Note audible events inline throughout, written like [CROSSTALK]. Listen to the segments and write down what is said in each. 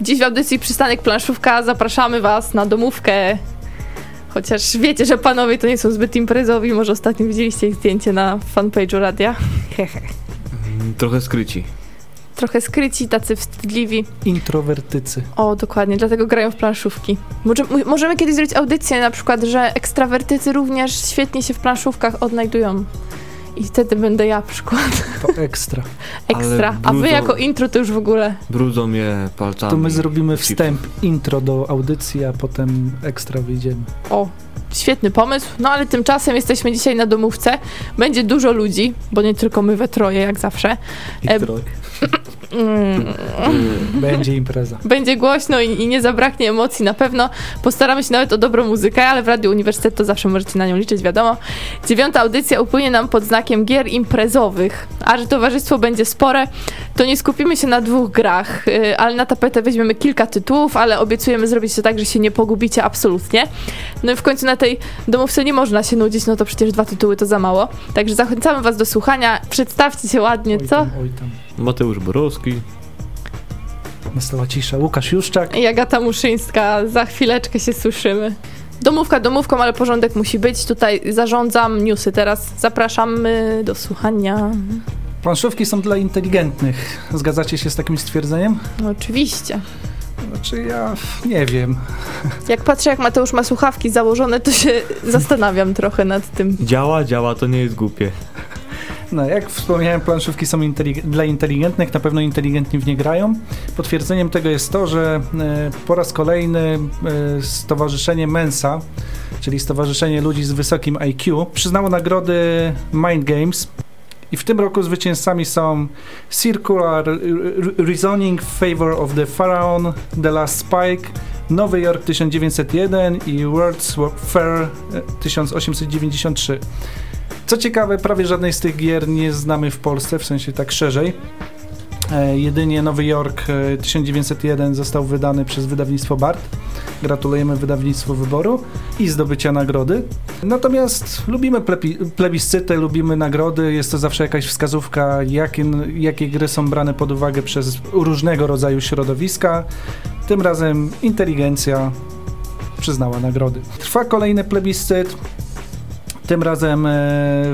Dziś w audycji Przystanek Planszówka zapraszamy Was na domówkę. Chociaż wiecie, że panowie to nie są zbyt imprezowi, może ostatnio widzieliście ich zdjęcie na fanpage'u radia. Hehe. Mm, Trochę skryci. Trochę skryci, tacy wstydliwi. Introwertycy. O, dokładnie, dlatego grają w planszówki. Może, możemy kiedyś zrobić audycję na przykład, że ekstrawertycy również świetnie się w planszówkach odnajdują. I wtedy będę ja przykład To ekstra. [LAUGHS] ekstra. A wy brudzą- jako intro to już w ogóle. Brudzą je palcami. To my zrobimy wstęp, intro do audycji, a potem ekstra wyjdziemy. O, świetny pomysł. No ale tymczasem jesteśmy dzisiaj na domówce. Będzie dużo ludzi, bo nie tylko my we troje, jak zawsze. I E, troj. [LAUGHS] Mm. Będzie impreza. Będzie głośno i, i nie zabraknie emocji na pewno. Postaramy się nawet o dobrą muzykę, ale w Radiu Uniwersytet to zawsze możecie na nią liczyć, wiadomo. Dziewiąta audycja upłynie nam pod znakiem gier imprezowych, a że towarzystwo będzie spore, to nie skupimy się na dwóch grach, yy, ale na tapetę weźmiemy kilka tytułów, ale obiecujemy zrobić to tak, że się nie pogubicie absolutnie. No i w końcu na tej domówce nie można się nudzić, no to przecież dwa tytuły to za mało. Także zachęcamy was do słuchania. Przedstawcie się ładnie, Oj co? tam, oj tam. Mateusz Borowski. Nastała cisza. Łukasz Juszczak. I Agata Muszyńska, za chwileczkę się słyszymy. Domówka domówką, ale porządek musi być. Tutaj zarządzam newsy teraz. Zapraszamy do słuchania. Planszówki są dla inteligentnych. Zgadzacie się z takim stwierdzeniem? No, oczywiście. Znaczy ja nie wiem. Jak patrzę, jak Mateusz ma słuchawki założone, to się [LAUGHS] zastanawiam trochę nad tym. Działa, działa, to nie jest głupie. No, jak wspomniałem, planszówki są intelig- dla inteligentnych, na pewno inteligentni w nie grają. Potwierdzeniem tego jest to, że e, po raz kolejny e, Stowarzyszenie Mensa, czyli Stowarzyszenie Ludzi z Wysokim IQ, przyznało nagrody Mind Games. I w tym roku zwycięzcami są Circular Reasoning Favor of the Pharaoh, The Last Spike, Nowy Jork 1901 i World's Fair e, 1893. Co ciekawe, prawie żadnej z tych gier nie znamy w Polsce, w sensie tak szerzej. E, jedynie Nowy Jork e, 1901 został wydany przez wydawnictwo BART. Gratulujemy wydawnictwu wyboru i zdobycia nagrody. Natomiast lubimy plebiscyty, lubimy nagrody. Jest to zawsze jakaś wskazówka, jakie, jakie gry są brane pod uwagę przez różnego rodzaju środowiska. Tym razem inteligencja przyznała nagrody. Trwa kolejny plebiscyt. Tym razem e,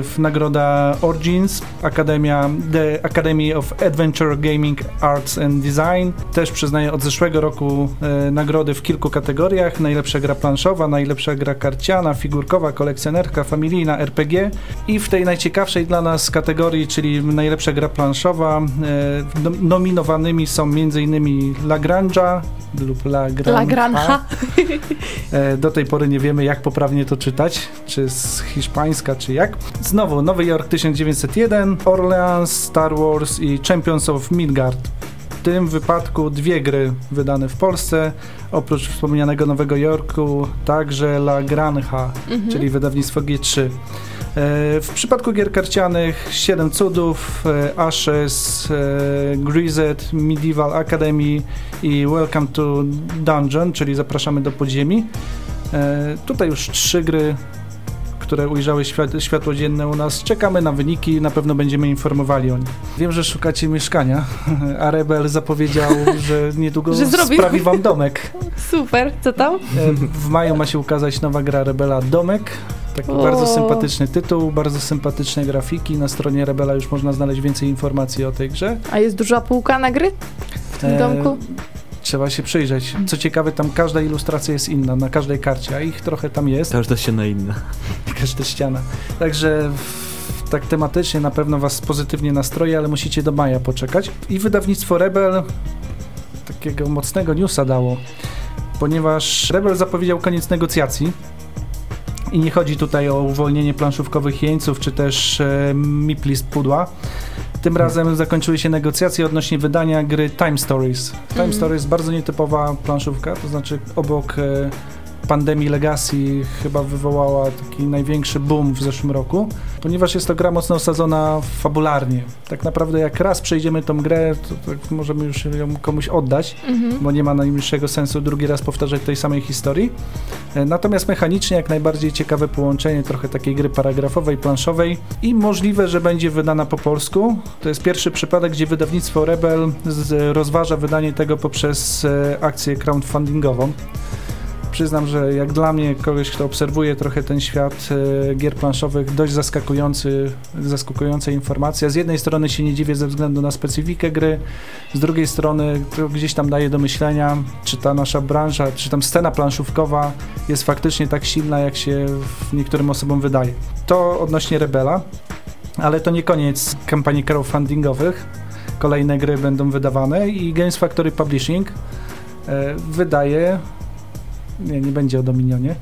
w nagroda Origins, Akademia, The Academy of Adventure Gaming Arts and Design też przyznaje od zeszłego roku e, nagrody w kilku kategoriach. Najlepsza gra planszowa, najlepsza gra karciana, figurkowa, kolekcjonerka, familijna, RPG i w tej najciekawszej dla nas kategorii, czyli najlepsza gra planszowa, e, nom- nominowanymi są m.in. Lagrange'a lub Lagrange. La Granja. E, Do tej pory nie wiemy, jak poprawnie to czytać, czy z hiszpańska, czy jak. Znowu Nowy Jork 1901, Orleans, Star Wars i Champions of Midgard. W tym wypadku dwie gry wydane w Polsce, oprócz wspomnianego Nowego Jorku, także La Granja, Mhm. czyli wydawnictwo G3. E, W przypadku gier karcianych 7 cudów, e, Ashes, e, Grised, Medieval Academy i Welcome to Dungeon, czyli zapraszamy do podziemi. Tutaj już trzy gry, które ujrzały świat, światło dzienne u nas. Czekamy na wyniki, na pewno będziemy informowali o nich. Wiem, że szukacie mieszkania, [LAUGHS] a Rebel zapowiedział, że niedługo [LAUGHS] Że sprawi wam domek. Super, co tam? E, W maju ma się ukazać nowa gra Rebela Domek. Taki O. bardzo sympatyczny tytuł, bardzo sympatyczne grafiki. Na stronie Rebela już można znaleźć więcej informacji o tej grze. A jest duża półka na gry w tym E, domku? Trzeba się przyjrzeć. Co ciekawe, tam każda ilustracja jest inna, na każdej karcie, a ich trochę tam jest, Każda ściana inna. każda ściana. Także tak tematycznie na pewno was pozytywnie nastroje, ale musicie do maja poczekać. I wydawnictwo Rebel takiego mocnego newsa dało, ponieważ Rebel zapowiedział koniec negocjacji. I nie chodzi tutaj o uwolnienie planszówkowych jeńców, czy też e, Mipli z pudła. Tym razem zakończyły się negocjacje odnośnie wydania gry Time Stories. Time Mhm. Stories bardzo nietypowa planszówka, to znaczy obok e, pandemii Legacy chyba wywołała taki największy boom w zeszłym roku, ponieważ jest to gra mocno osadzona fabularnie. Tak naprawdę jak raz przejdziemy tą grę, to, to możemy już ją komuś oddać, Mhm. bo nie ma najmniejszego sensu drugi raz powtarzać tej samej historii. E, Natomiast mechanicznie jak najbardziej ciekawe połączenie trochę takiej gry paragrafowej, planszowej i możliwe, że będzie wydana po polsku. To jest pierwszy przypadek, gdzie wydawnictwo Rebel rozważa wydanie tego poprzez e, akcję crowdfundingową. Przyznam, że jak dla mnie, kogoś, kto obserwuje trochę ten świat e, gier planszowych, dość zaskakujący, zaskakująca informacja. Z jednej strony się nie dziwię ze względu na specyfikę gry, z drugiej strony to gdzieś tam daje do myślenia, czy ta nasza branża, czy tam scena planszówkowa jest faktycznie tak silna, jak się niektórym osobom wydaje. To odnośnie Rebela, ale to nie koniec kampanii crowdfundingowych. Kolejne gry będą wydawane i Games Factory Publishing e, wydaje nie, nie będzie o Dominionie.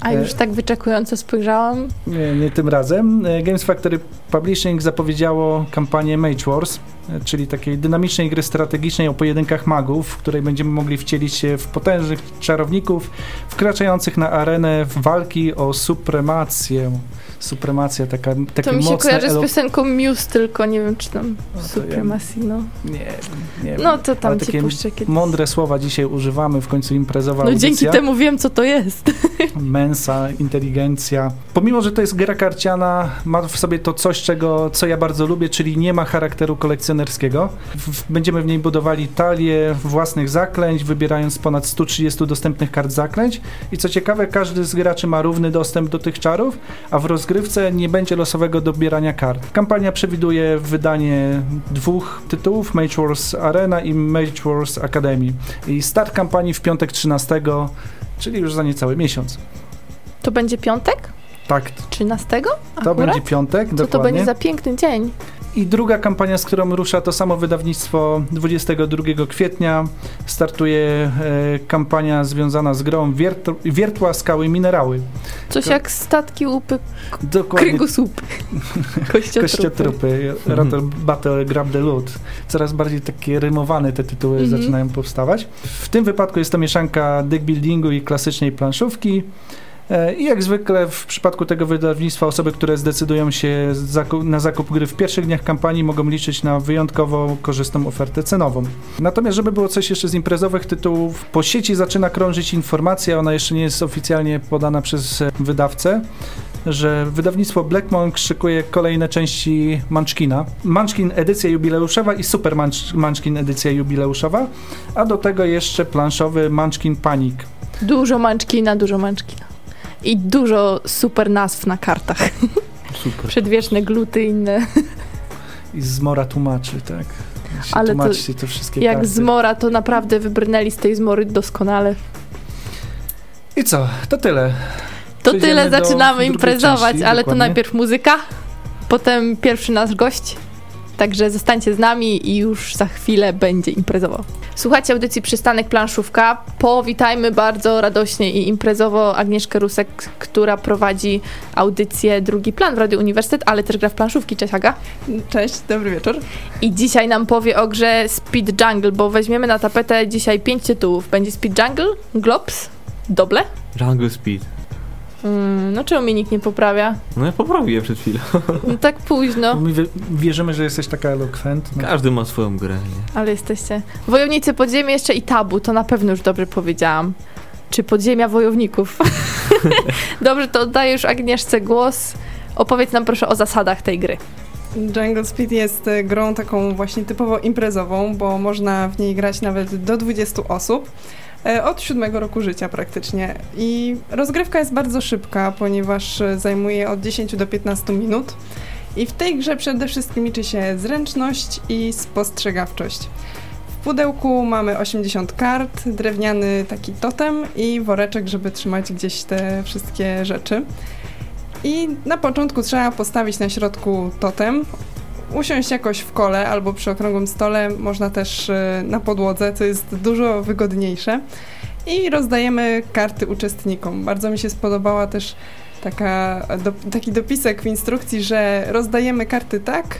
A już tak wyczekująco spojrzałam. Nie, nie tym razem. E, Games Factory Publishing zapowiedziało kampanię Mage Wars, e, czyli takiej dynamicznej gry strategicznej o pojedynkach magów, w której będziemy mogli wcielić się w potężnych czarowników wkraczających na arenę w walki o supremację. Supremacja, taka, takie To mi się kojarzy z elo- piosenką Muse, tylko nie wiem, czy tam No to Supremacy, no. Nie, nie wiem. No to tam Ale ci takie puszczę kiedyś. Mądre słowa dzisiaj używamy, w końcu imprezowa No audycja. dzięki temu wiem, co to jest. [LAUGHS] mensa, inteligencja. Pomimo, że to jest gra karciana, ma w sobie to coś, czego, co ja bardzo lubię, czyli nie ma charakteru kolekcjonerskiego. W, będziemy w niej budowali talię własnych zaklęć, wybierając ponad 130 dostępnych kart zaklęć. I co ciekawe, każdy z graczy ma równy dostęp do tych czarów, a w rozgrywce nie będzie losowego dobierania kart. Kampania przewiduje wydanie dwóch tytułów, Mage Wars Arena i Mage Wars Academy. I start kampanii w piątek 13, czyli już za niecały miesiąc. To będzie piątek? Tak, 13? to Akurat? będzie piątek, Co dokładnie. to będzie za piękny dzień? I druga kampania, z którą rusza to samo wydawnictwo 22 kwietnia. Startuje e, kampania związana z grą Wiert Wiertła Skały Minerały. Coś To- jak statki łupy Dokładnie. kręgosłup. [LAUGHS] Kościotrupy. Kościotrupy, Rattle Battle Grab the Loot. Coraz bardziej takie rymowane te tytuły Mhm. zaczynają powstawać. W tym wypadku jest to mieszanka deckbuildingu i klasycznej planszówki. I jak zwykle w przypadku tego wydawnictwa osoby, które zdecydują się na zakup gry w pierwszych dniach kampanii mogą liczyć na wyjątkowo korzystną ofertę cenową. Natomiast żeby było coś jeszcze z imprezowych tytułów, po sieci zaczyna krążyć informacja, ona jeszcze nie jest oficjalnie podana przez wydawcę, że wydawnictwo Black Monk szykuje kolejne części Munchkina. Munchkin edycja jubileuszowa i Super Munch- Munchkin edycja jubileuszowa, a do tego jeszcze planszowy Munchkin Panic. Dużo manczkina, dużo manczkina. I dużo super nazw na kartach. Super. Przedwieczne gluty inne. I Zmora tłumaczy, tak? Się Ale to te wszystkie Jak karty. zmora, to naprawdę wybrnęli z tej zmory doskonale. I co? To tyle. To Przejdziemy tyle, zaczynamy imprezować, części, ale to dokładnie. najpierw muzyka, potem pierwszy nasz gość. Także zostańcie z nami i już za chwilę będzie imprezowo. Słuchajcie audycji Przystanek Planszówka. Powitajmy bardzo radośnie i imprezowo Agnieszkę Rusek, która prowadzi audycję Drugi Plan w Radiu Uniwersytet, ale też gra w planszówki. Cześć Aga. Cześć, dobry wieczór. I dzisiaj nam powie o grze Speed Jungle, bo weźmiemy na tapetę dzisiaj pięć tytułów. Będzie Speed Jungle, Globs, Doble. Jungle Speed. Mm, no czemu mnie nikt nie poprawia? No ja poprawiłem przed chwilą. [LAUGHS] No tak późno, Bo my wierzymy, że jesteś taka elokwentna. Każdy ma swoją grę, nie? ale jesteście. Wojownicy Podziemia jeszcze i Tabu, to na pewno już dobrze powiedziałam. Czy Podziemia Wojowników? [LAUGHS] dobrze, to oddaję już Agnieszce głos. Opowiedz nam proszę o zasadach tej gry. Jungle Speed jest e, grą taką właśnie typowo imprezową, bo można w niej grać nawet do 20 osób. E, Od siódmego roku życia praktycznie. I rozgrywka jest bardzo szybka, ponieważ e, zajmuje od 10 do 15 minut. I w tej grze przede wszystkim liczy się zręczność i spostrzegawczość. W pudełku mamy 80 kart, drewniany taki totem i woreczek, żeby trzymać gdzieś te wszystkie rzeczy. I na początku trzeba postawić na środku totem, usiąść jakoś w kole albo przy okrągłym stole, można też e, na podłodze, co jest dużo wygodniejsze. I rozdajemy karty uczestnikom. Bardzo mi się spodobała też taka, do, taki dopisek w instrukcji, że rozdajemy karty tak,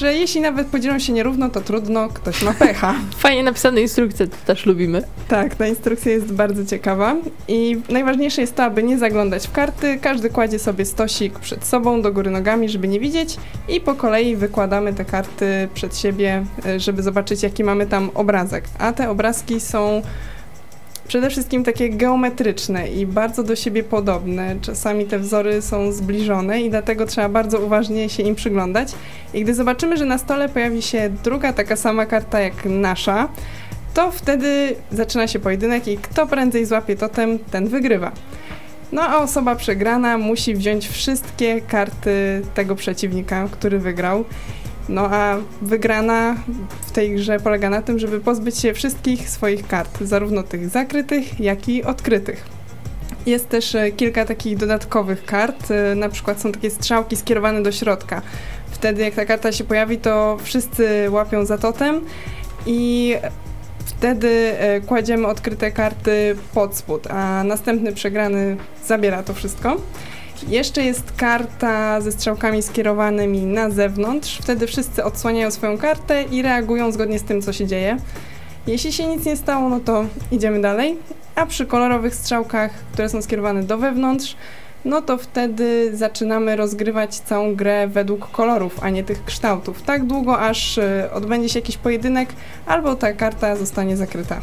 że jeśli nawet podzielą się nierówno, to trudno, ktoś ma pecha. Fajnie napisane instrukcje, to też lubimy. Tak, ta instrukcja jest bardzo ciekawa i najważniejsze jest to, aby nie zaglądać w karty. Każdy kładzie sobie stosik przed sobą, do góry nogami, żeby nie widzieć i po kolei wykładamy te karty przed siebie, e, żeby zobaczyć, jaki mamy tam obrazek. A te obrazki są przede wszystkim takie geometryczne i bardzo do siebie podobne. Czasami te wzory są zbliżone i dlatego trzeba bardzo uważnie się im przyglądać. I gdy zobaczymy, że na stole pojawi się druga taka sama karta jak nasza, to wtedy zaczyna się pojedynek i kto prędzej złapie totem, ten wygrywa. No a osoba przegrana musi wziąć wszystkie karty tego przeciwnika, który wygrał. No a wygrana w tej grze polega na tym, żeby pozbyć się wszystkich swoich kart, zarówno tych zakrytych, jak i odkrytych. Jest też e, kilka takich dodatkowych kart, e, na przykład są takie strzałki skierowane do środka. Wtedy jak ta karta się pojawi, to wszyscy łapią za totem i wtedy e, kładziemy odkryte karty pod spód, a następny przegrany zabiera to wszystko. Jeszcze jest karta ze strzałkami skierowanymi na zewnątrz. Wtedy wszyscy odsłaniają swoją kartę i reagują zgodnie z tym, co się dzieje. Jeśli się nic nie stało, no to idziemy dalej. A przy kolorowych strzałkach, które są skierowane do wewnątrz, no to wtedy zaczynamy rozgrywać całą grę według kolorów, a nie tych kształtów. Tak długo, aż y, odbędzie się jakiś pojedynek, albo ta karta zostanie zakryta.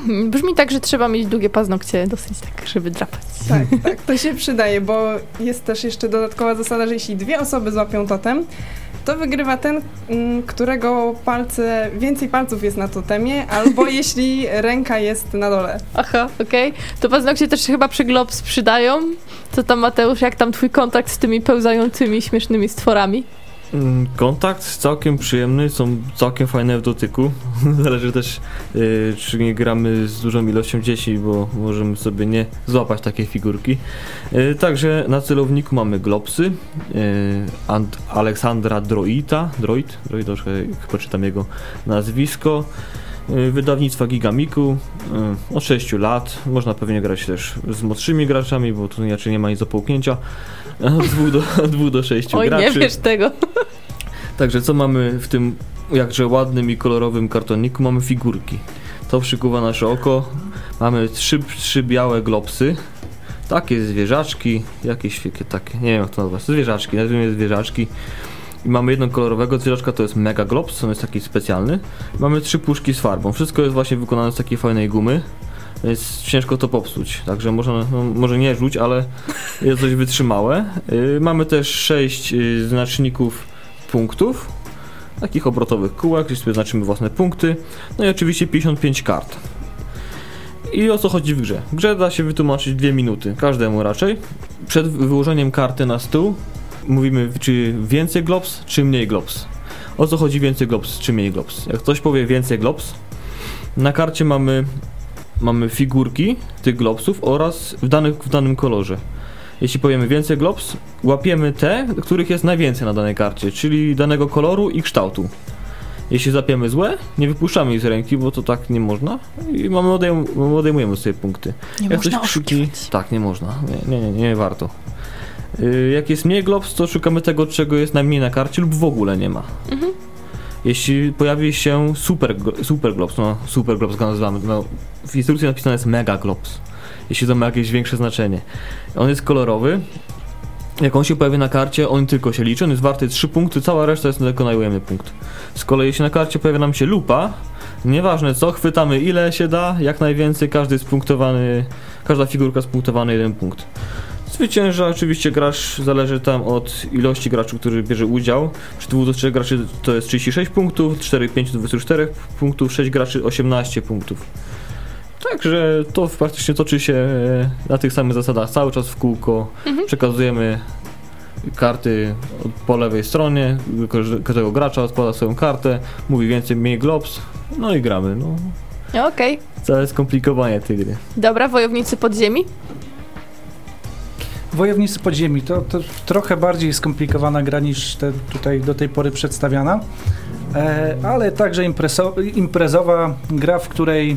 [LAUGHS] Brzmi tak, że trzeba mieć długie paznokcie, dosyć tak, żeby drapać. Tak, [LAUGHS] tak, to się przydaje, bo jest też jeszcze dodatkowa zasada, że jeśli dwie osoby złapią totem, to wygrywa ten, mm, którego palce, więcej palców jest na totemie, albo [LAUGHS] jeśli ręka jest na dole. Aha, okej. Okay. To paznokcie też się chyba przy Globs przydają. Co tam Mateusz, jak tam twój kontakt z tymi pełzającymi, śmiesznymi stworami? Mm, kontakt całkiem przyjemny, są całkiem fajne w dotyku. [LAUGHS] Zależy też, yy, czy nie gramy z dużą ilością dzieci, bo możemy sobie nie złapać takiej figurki. Yy, także na celowniku mamy glopsy, yy, Aleksandra Droita, Droid, Droid, troszkę chyba czytam jego nazwisko. Wydawnictwa Gigamiku od 6 lat. Można pewnie grać też z młodszymi graczami, bo tu inaczej nie ma nic do połknięcia. [LAUGHS] Od 2 do, od do 6 Oj, graczy. nie wiesz tego. Także co mamy w tym jakże ładnym i kolorowym kartoniku? Mamy figurki. To przykuwa nasze oko. Mamy trzy, trzy białe glopsy. Takie zwierzaczki, jakieś takie, nie wiem jak to nazwać, zwierzaczki, nazwijmy zwierzaczki. I mamy jedną kolorowego zwierzaczka, to jest Mega Glops, on jest taki specjalny. Mamy trzy puszki z farbą. Wszystko jest właśnie wykonane z takiej fajnej gumy więc ciężko to popsuć. Także można, no, może nie rzuć, ale jest dość wytrzymałe. Yy, mamy też 6 yy, znaczników punktów, takich obrotowych kółek, gdzie sobie znaczymy własne punkty. No i oczywiście 55 kart. I o co chodzi w grze? W grze da się wytłumaczyć dwie minuty, każdemu raczej. Przed wyłożeniem karty na stół mówimy, czy więcej globs, czy mniej globs. O co chodzi więcej globs, czy mniej globs? Jak ktoś powie więcej globs, na karcie mamy mamy figurki tych globsów oraz w, danych, w danym kolorze. Jeśli powiemy więcej globs, łapiemy te, których jest najwięcej na danej karcie, czyli danego koloru i kształtu. Jeśli zapiemy złe, nie wypuszczamy ich z ręki, bo to tak nie można i mamy odejm odejmujemy sobie punkty. Nie Jak można krzyki, Tak, nie można. Nie, nie, nie, nie warto. Yy, jak jest mniej globs, to szukamy tego, czego jest najmniej na karcie lub w ogóle nie ma. Mhm. Jeśli pojawi się super, super globs, no super globs go nazywamy, no, w instrukcji napisane jest mega globs, jeśli to ma jakieś większe znaczenie. On jest kolorowy, jak on się pojawi na karcie, on tylko się liczy, on jest warty 3 punkty, cała reszta jest tylko najujemny punkt. Z kolei jeśli na karcie pojawia nam się lupa, nieważne co, chwytamy ile się da, jak najwięcej, każdy jest punktowany, każda figurka jest punktowany jeden punkt. Zwycięża oczywiście gracz, zależy tam od ilości graczy, który bierze udział. Przy 2 do 3 graczy to jest 36 punktów, 4, 5 do 24 punktów, 6 graczy 18 punktów. Także to praktycznie toczy się e, na tych samych zasadach cały czas w kółko. Mhm. Przekazujemy karty po lewej stronie, każdego gracza odkłada swoją kartę, mówi więcej, mniej globs, no i gramy. No. Okej. Okay. Całe skomplikowanie tej gry. Dobra, wojownicy podziemi? Wojownicy Podziemi to, to trochę bardziej skomplikowana gra niż te tutaj do tej pory przedstawiana, e, ale także imprezo, imprezowa gra, w której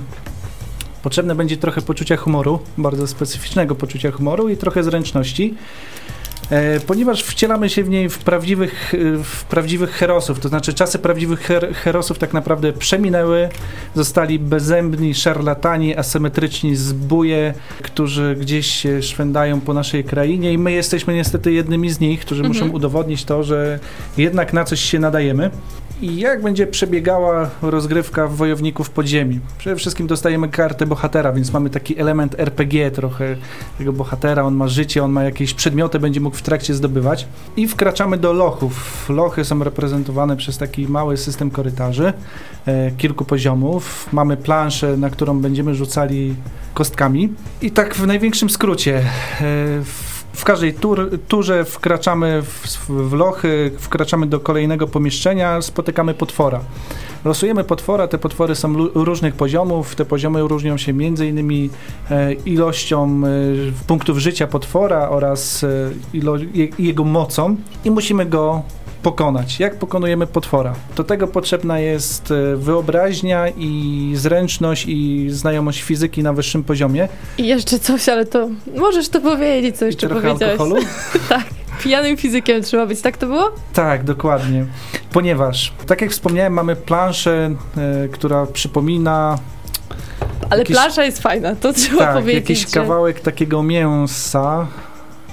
potrzebne będzie trochę poczucia humoru, bardzo specyficznego poczucia humoru i trochę zręczności. E, ponieważ wcielamy się w niej w prawdziwych, e, w prawdziwych herosów, to znaczy czasy prawdziwych her herosów tak naprawdę przeminęły, zostali bezzębni, szarlatani, asymetryczni zbóje, którzy gdzieś się szwędają po naszej krainie i my jesteśmy niestety jednymi z nich, którzy Mhm. muszą udowodnić to, że jednak na coś się nadajemy. I jak będzie przebiegała rozgrywka Wojowników Podziemi? Przede wszystkim dostajemy kartę bohatera, więc mamy taki element RPG trochę tego bohatera. On ma życie, on ma jakieś przedmioty, będzie mógł w trakcie zdobywać. I wkraczamy do lochów. Lochy są reprezentowane przez taki mały system korytarzy, e, kilku poziomów. Mamy planszę, na którą będziemy rzucali kostkami. I tak w największym skrócie. E, w w każdej tur, turze wkraczamy w, w lochy, wkraczamy do kolejnego pomieszczenia, spotykamy potwora. Losujemy potwora, te potwory są różnych poziomów, te poziomy różnią się innymi e, ilością e, punktów życia potwora oraz e, jego mocą i musimy go pokonać. Jak pokonujemy potwora? Do tego potrzebna jest e, wyobraźnia i zręczność i znajomość fizyki na wyższym poziomie. I jeszcze coś, ale to możesz to powiedzieć, co I jeszcze trochę powiedziałeś. alkoholu. [LAUGHS] tak, pijanym fizykiem trzeba być, tak to było? Tak, dokładnie. Ponieważ, tak jak wspomniałem, mamy planszę, e, która przypomina Ale Jakiś- plansza jest fajna, to trzeba tak, powiedzieć. jakiś kawałek takiego mięsa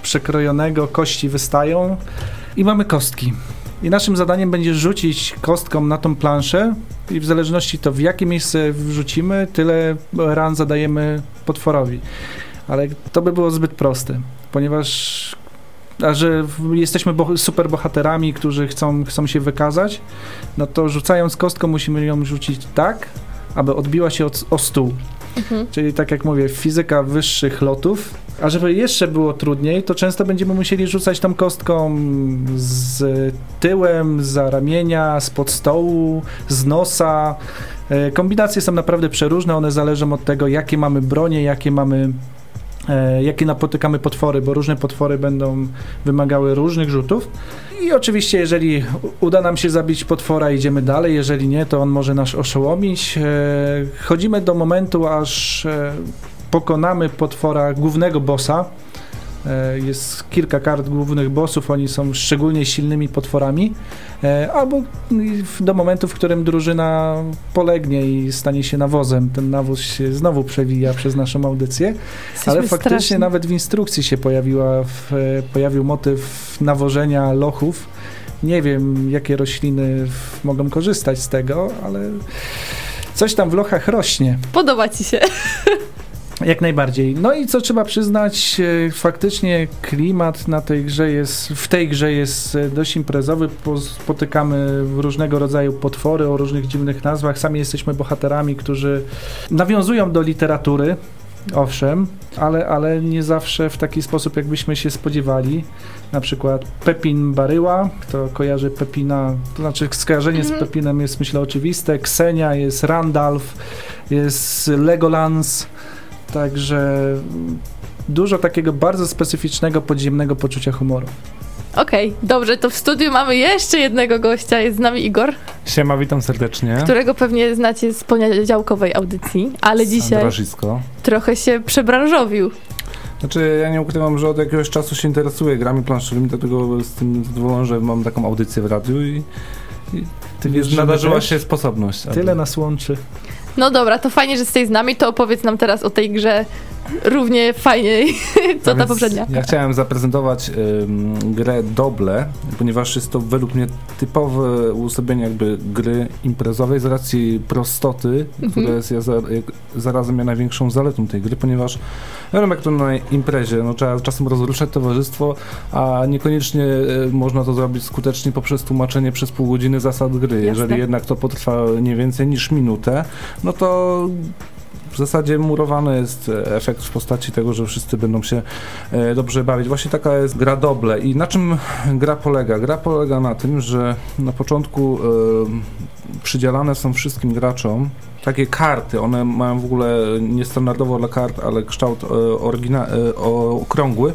przekrojonego, kości wystają i mamy kostki. I naszym zadaniem będzie rzucić kostką na tą planszę i w zależności to w jakie miejsce wrzucimy, tyle ran zadajemy potworowi. Ale to by było zbyt proste, ponieważ a że jesteśmy bo- super bohaterami, którzy chcą, chcą się wykazać, no to rzucając kostką musimy ją rzucić tak, aby odbiła się od, o stół. Mhm. Czyli tak jak mówię, fizyka wyższych lotów. A żeby jeszcze było trudniej, to często będziemy musieli rzucać tą kostką z tyłem, za ramienia, spod stołu, z nosa. E, Kombinacje są naprawdę przeróżne, one zależą od tego, jakie mamy bronie, jakie mamy jakie napotykamy potwory, bo różne potwory będą wymagały różnych rzutów. I oczywiście, jeżeli uda nam się zabić potwora, idziemy dalej, jeżeli nie, to on może nas oszołomić. E, Chodzimy do momentu, aż e, pokonamy potwora, głównego bossa. E, Jest kilka kart głównych bossów, oni są szczególnie silnymi potworami. E, Albo do momentu, w którym drużyna polegnie i stanie się nawozem. Ten nawóz się znowu przewija przez naszą audycję. Jesteśmy Ale faktycznie nawet w instrukcji się pojawiła, w, e, pojawił motyw nawożenia lochów. Nie wiem, jakie rośliny mogą korzystać z tego, ale coś tam w lochach rośnie. Podoba ci się. [LAUGHS] Jak najbardziej. No i co trzeba przyznać, e, faktycznie klimat na tej grze jest, w tej grze jest e, dość imprezowy. Po- Spotykamy różnego rodzaju potwory o różnych dziwnych nazwach. Sami jesteśmy bohaterami, którzy nawiązują do literatury. Owszem, ale, ale nie zawsze w taki sposób, jakbyśmy się spodziewali. Na przykład Pepin Baryła, kto kojarzy Pepina, to znaczy skojarzenie z Mhm. Pepinem jest myślę oczywiste. Ksenia, jest Randalf, jest Legolas, także dużo takiego bardzo specyficznego, podziemnego poczucia humoru. Okej, dobrze, to w studiu mamy jeszcze jednego gościa. Jest z nami Igor, Siema, witam serdecznie. którego pewnie znacie z poniedziałkowej audycji, ale dzisiaj Sandra Żysko. trochę się przebranżowił. Znaczy, ja nie ukrywam, że od jakiegoś czasu się interesuję grami planszowymi, dlatego z tym zadowolony, że mam taką audycję w radiu i, i Ty wiesz, nadarzyła się sposobność. aby- Tyle nas łączy. No dobra, to fajnie, że jesteś z nami, to opowiedz nam teraz o tej grze równie fajniej, [LAUGHS] co A ta poprzednia. Ja chciałem zaprezentować ym, grę Doble, ponieważ jest to według mnie typowe uosobienie jakby gry imprezowej z racji prostoty, Mhm. która jest ja za, zarazem ja największą zaletą tej gry, ponieważ ja wiem jak to na imprezie, no trzeba czasem rozruszać towarzystwo, a niekoniecznie y, można to zrobić skutecznie poprzez tłumaczenie przez pół godziny zasad gry. Jasne. Jeżeli jednak to potrwa nie więcej niż minutę, no to w zasadzie murowany jest e, efekt w postaci tego, że wszyscy będą się e, dobrze bawić. Właśnie taka jest gra doble. I na czym gra polega? Gra polega na tym, że na początku e, przydzielane są wszystkim graczom takie karty. One mają w ogóle niestandardowo dla kart, ale kształt okrągły.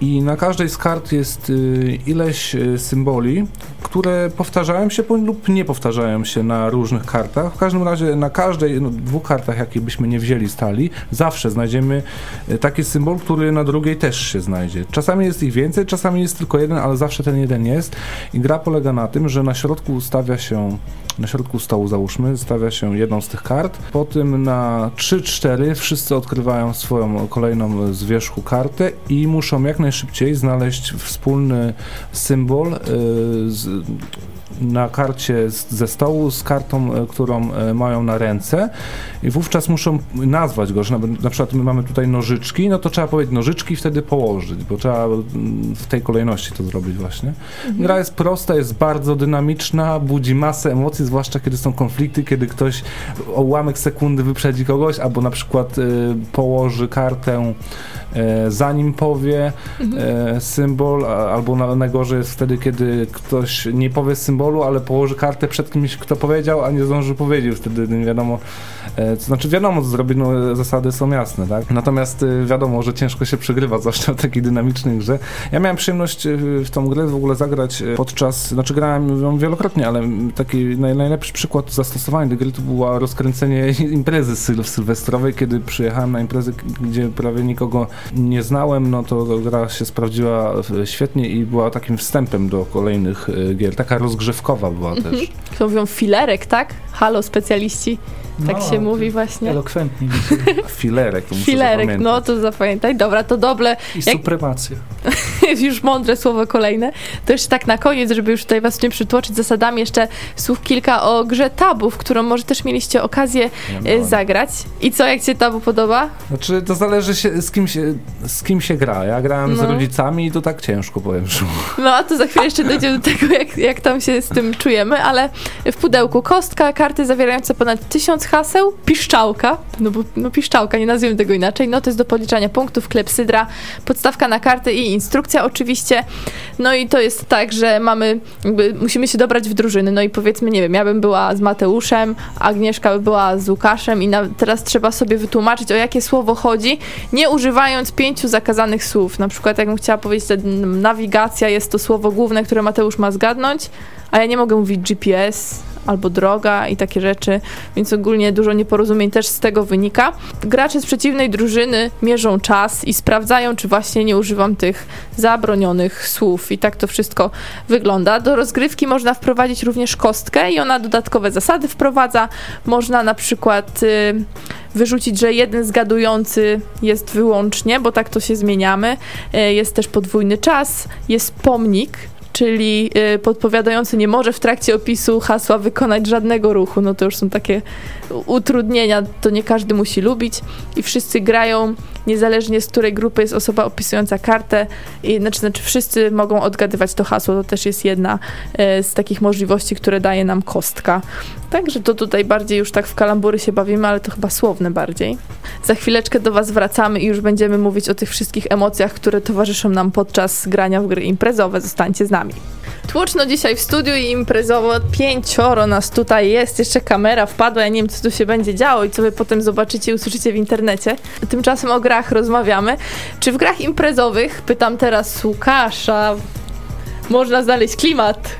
I na każdej z kart jest y, ileś y, symboli, które powtarzają się lub nie powtarzają się na różnych kartach. W każdym razie na każdej, no, dwóch kartach, jakie byśmy nie wzięli stali, zawsze znajdziemy y, taki symbol, który na drugiej też się znajdzie. Czasami jest ich więcej, czasami jest tylko jeden, ale zawsze ten jeden jest. I gra polega na tym, że na środku ustawia się na środku stołu załóżmy, stawia się jedną z tych kart. Po tym na 3-4 wszyscy odkrywają swoją kolejną z wierzchu kartę i muszą jak najszybciej znaleźć wspólny symbol y, z, na karcie z, ze stołu z kartą, e, którą e, mają na ręce i wówczas muszą nazwać go, że na, na przykład my mamy tutaj nożyczki, no to trzeba powiedzieć nożyczki i wtedy położyć, bo trzeba mm, w tej kolejności to zrobić właśnie. Mhm. Gra jest prosta, jest bardzo dynamiczna, budzi masę emocji, zwłaszcza kiedy są konflikty, kiedy ktoś o ułamek sekundy wyprzedzi kogoś, albo na przykład y, położy kartę zanim powie. E, symbol, albo na, najgorzej jest wtedy, kiedy ktoś nie powie symbolu, ale położy kartę przed kimś, kto powiedział, a nie zdąży powiedzieć. Wtedy nie wiadomo, e, to znaczy wiadomo co zrobić, no zasady są jasne, tak? Natomiast wiadomo, że ciężko się przegrywa, [LAUGHS] zwłaszcza w takiej dynamicznej grze. Ja miałem przyjemność w tą grę w ogóle zagrać podczas, znaczy grałem ją wielokrotnie, ale taki naj, najlepszy przykład zastosowania tej gry to było rozkręcenie [LAUGHS] imprezy syl sylwestrowej, kiedy przyjechałem na imprezę, gdzie prawie nikogo nie znałem, no to gra się sprawdziła świetnie i była takim wstępem do kolejnych e, gier. Taka rozgrzewkowa była mhm. też. To mówią filerek, tak? Halo, specjaliści. Tak no, się mówi właśnie. Elokwentnie. [LAUGHS] Filerek, to Filerek, no to zapamiętaj. Dobra, to doble. I jak... supremacja. [LAUGHS] już mądre słowo kolejne. To jeszcze tak na koniec, żeby już tutaj was nie przytłoczyć zasadami, jeszcze słów kilka o grze Tabu, w którą może też mieliście okazję ja zagrać. I co, jak ci Tabu podoba? Znaczy, to zależy się, z kim się, z kim się gra. Ja grałem no. z rodzicami i to tak ciężko, powiem No, a to za chwilę jeszcze dojdziemy do tego, jak, jak tam się z tym czujemy, ale w pudełku kostka, karty zawierające ponad tysiąc haseł, piszczałka, no bo no piszczałka, nie nazwijmy tego inaczej, notes do policzania punktów, klepsydra, podstawka na karty i instrukcja oczywiście. No i to jest tak, że mamy, jakby, musimy się dobrać w drużyny, no i powiedzmy, nie wiem, ja bym była z Mateuszem, Agnieszka by była z Łukaszem i na, teraz trzeba sobie wytłumaczyć, o jakie słowo chodzi, nie używając pięciu zakazanych słów. Na przykład, jakbym chciała powiedzieć, że nawigacja jest to słowo główne, które Mateusz ma zgadnąć, a ja nie mogę mówić GPS, albo droga i takie rzeczy, więc ogólnie dużo nieporozumień też z tego wynika. Gracze z przeciwnej drużyny mierzą czas i sprawdzają, czy właśnie nie używam tych zabronionych słów i tak to wszystko wygląda. Do rozgrywki można wprowadzić również kostkę i ona dodatkowe zasady wprowadza. Można na przykład y, wyrzucić, że jeden zgadujący jest wyłącznie, bo tak to się zmieniamy. Y, jest też podwójny czas, jest pomnik, czyli y, podpowiadający nie może w trakcie opisu hasła wykonać żadnego ruchu. No to już są takie utrudnienia, to nie każdy musi lubić i wszyscy grają niezależnie z której grupy jest osoba opisująca kartę, i, znaczy, znaczy wszyscy mogą odgadywać to hasło, to też jest jedna e, z takich możliwości, które daje nam kostka. Także to tutaj bardziej już tak w kalambury się bawimy, ale to chyba słowne bardziej. Za chwileczkę do Was wracamy i już będziemy mówić o tych wszystkich emocjach, które towarzyszą nam podczas grania w gry imprezowe. Zostańcie z nami. Tłoczno dzisiaj w studiu i imprezowo pięcioro nas tutaj jest, jeszcze kamera wpadła, ja nie wiem co tu się będzie działo i co wy potem zobaczycie i usłyszycie w internecie. Tymczasem o grach rozmawiamy. Czy w grach imprezowych, pytam teraz Łukasza, można znaleźć klimat.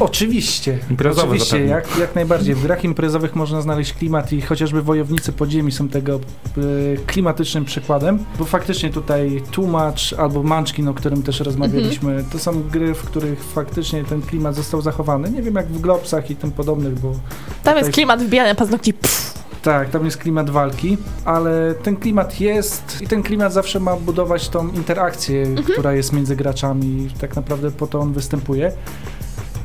Oczywiście. Imprezowy Oczywiście, jak, jak najbardziej. W grach imprezowych można znaleźć klimat i chociażby Wojownicy Podziemi są tego y, klimatycznym przykładem, bo faktycznie tutaj Tłumacz albo Munchkin, o którym też rozmawialiśmy, -hmm. to są gry, w których faktycznie ten klimat został zachowany. Nie wiem jak w Globsach i tym podobnych, bo... Tam jest klimat wbijania paznokci. Pff. Tak, tam jest klimat walki, ale ten klimat jest i ten klimat zawsze ma budować tą interakcję, mhm. która jest między graczami. Tak naprawdę po to on występuje.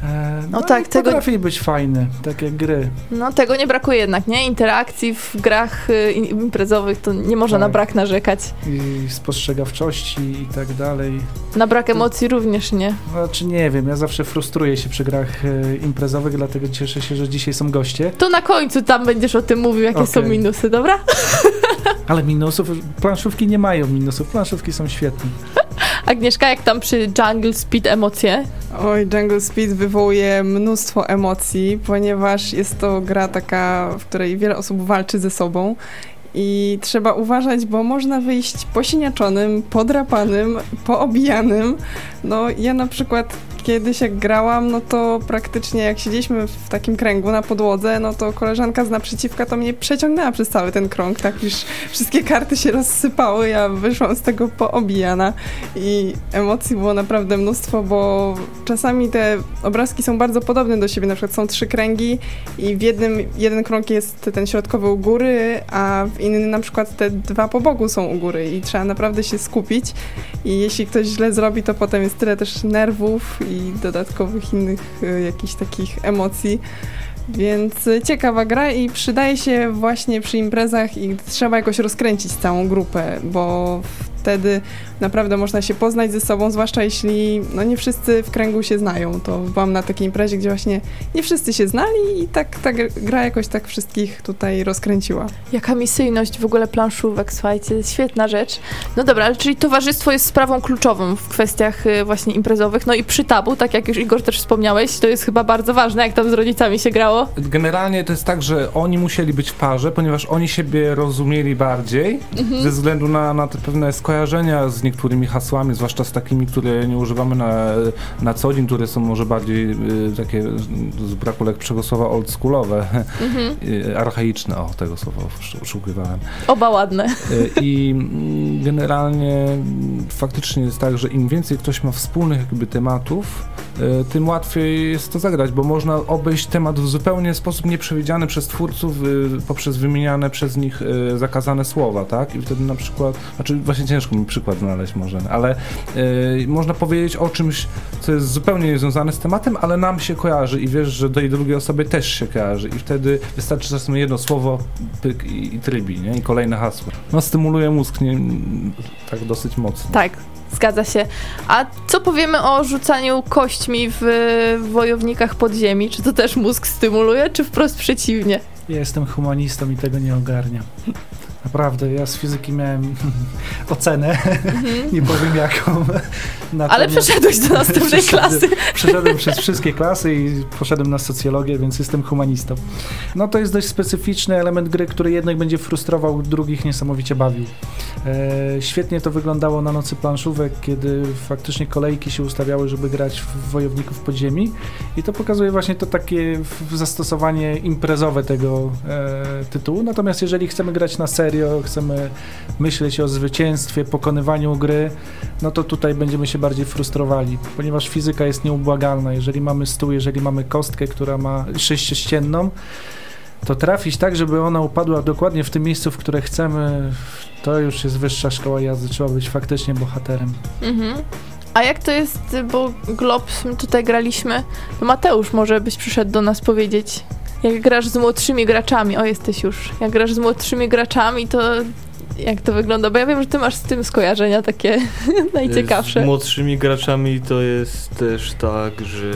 E, no, no tak, tego potrafi być fajny, tak jak gry. No tego nie brakuje jednak, nie? Interakcji w grach y, imprezowych to nie można tak. na brak narzekać. I spostrzegawczości i tak dalej. Na brak emocji to, również nie. Znaczy nie wiem, ja zawsze frustruję się przy grach y, imprezowych, dlatego cieszę się, że dzisiaj są goście. To na końcu tam będziesz o tym mówił, jakie okay. są minusy, dobra? Ale minusów, planszówki nie mają minusów, planszówki są świetne. Agnieszka, jak tam przy Jungle Speed emocje? Oj, Jungle Speed wywołuje mnóstwo emocji, ponieważ jest to gra taka, w której wiele osób walczy ze sobą i trzeba uważać, bo można wyjść posiniaczonym, podrapanym, poobijanym. No ja na przykład kiedyś jak grałam, no to praktycznie jak siedzieliśmy w takim kręgu na podłodze, no to koleżanka z naprzeciwka to mnie przeciągnęła przez cały ten krąg, tak już wszystkie karty się rozsypały, ja wyszłam z tego poobijana i emocji było naprawdę mnóstwo, bo czasami te obrazki są bardzo podobne do siebie, na przykład są trzy kręgi i w jednym, jeden krąg jest ten środkowy u góry, a w innym na przykład te dwa po bogu są u góry i trzeba naprawdę się skupić i jeśli ktoś źle zrobi, to potem jest tyle też nerwów i dodatkowych innych y, jakichś takich emocji. Więc y, ciekawa gra i przydaje się właśnie przy imprezach i trzeba jakoś rozkręcić całą grupę, bo wtedy naprawdę można się poznać ze sobą, zwłaszcza jeśli no nie wszyscy w kręgu się znają. To byłam na takiej imprezie, gdzie właśnie nie wszyscy się znali i tak ta gra jakoś tak wszystkich tutaj rozkręciła. Jaka misyjność w ogóle planszówek, słuchajcie, świetna rzecz. No dobra, ale czyli towarzystwo jest sprawą kluczową w kwestiach y, właśnie imprezowych. No i przy tabu, tak jak już Igor też wspomniałeś, to jest chyba bardzo ważne, jak tam z rodzicami się grało. Generalnie to jest tak, że oni musieli być w parze, ponieważ oni siebie rozumieli bardziej, ze względu na, na te pewne skojarzenia z niektórymi hasłami, zwłaszcza z takimi, które nie używamy na, na co dzień, które są może bardziej y, takie, z braku lepszego słowa, oldschoolowe, [LAUGHS] y, archaiczne, o tego słowa poszukiwałem. Oba ładne. Y, I mm, generalnie mm, faktycznie jest tak, że im więcej ktoś ma wspólnych jakby tematów, tym łatwiej jest to zagrać, bo można obejść temat w zupełnie sposób nieprzewidziany przez twórców y, poprzez wymieniane przez nich y, zakazane słowa, tak? I wtedy na przykład, znaczy właśnie ciężko mi przykład znaleźć może, ale y, można powiedzieć o czymś, co jest zupełnie niezwiązane z tematem, ale nam się kojarzy i wiesz, że tej drugiej osobie też się kojarzy i wtedy wystarczy czasem jedno słowo pyk i, i trybi, nie? I kolejne hasło. No stymuluje mózg nie, tak dosyć mocno. Tak, zgadza się. A co powiemy o rzucaniu kośćmi w wojownikach podziemi? Czy to też mózg stymuluje, czy wprost przeciwnie? Ja jestem humanistą i tego nie ogarniam. Naprawdę, ja z fizyki miałem [LAUGHS] ocenę, nie powiem jaką. Ale Natomiast przeszedłeś do [LAUGHS] następnej klasy. Przeszedłem przez wszystkie klasy i poszedłem na socjologię, więc jestem humanistą. No to jest dość specyficzny element gry, który jednak będzie frustrował, drugich niesamowicie bawił. E, świetnie to wyglądało na nocy planszówek, kiedy faktycznie kolejki się ustawiały, żeby grać w wojowników podziemi i to pokazuje właśnie to takie zastosowanie imprezowe tego e, tytułu. Natomiast jeżeli chcemy grać na serio, chcemy myśleć o zwycięstwie, pokonywaniu gry, no to tutaj będziemy się bardziej frustrowali, ponieważ fizyka jest nieubłagalna. Jeżeli mamy stół, jeżeli mamy kostkę, która ma sześciościenną, to trafić tak, żeby ona upadła dokładnie w tym miejscu, w które chcemy, to już jest wyższa szkoła jazdy. Trzeba być faktycznie bohaterem. Mhm. A jak to jest, bo Globs tutaj graliśmy, Mateusz może byś przyszedł do nas powiedzieć, jak grasz z młodszymi graczami, o jesteś już, jak grasz z młodszymi graczami, to jak to wygląda? Bo ja wiem, że ty masz z tym skojarzenia takie [LAUGHS] najciekawsze. Z młodszymi graczami to jest też tak, że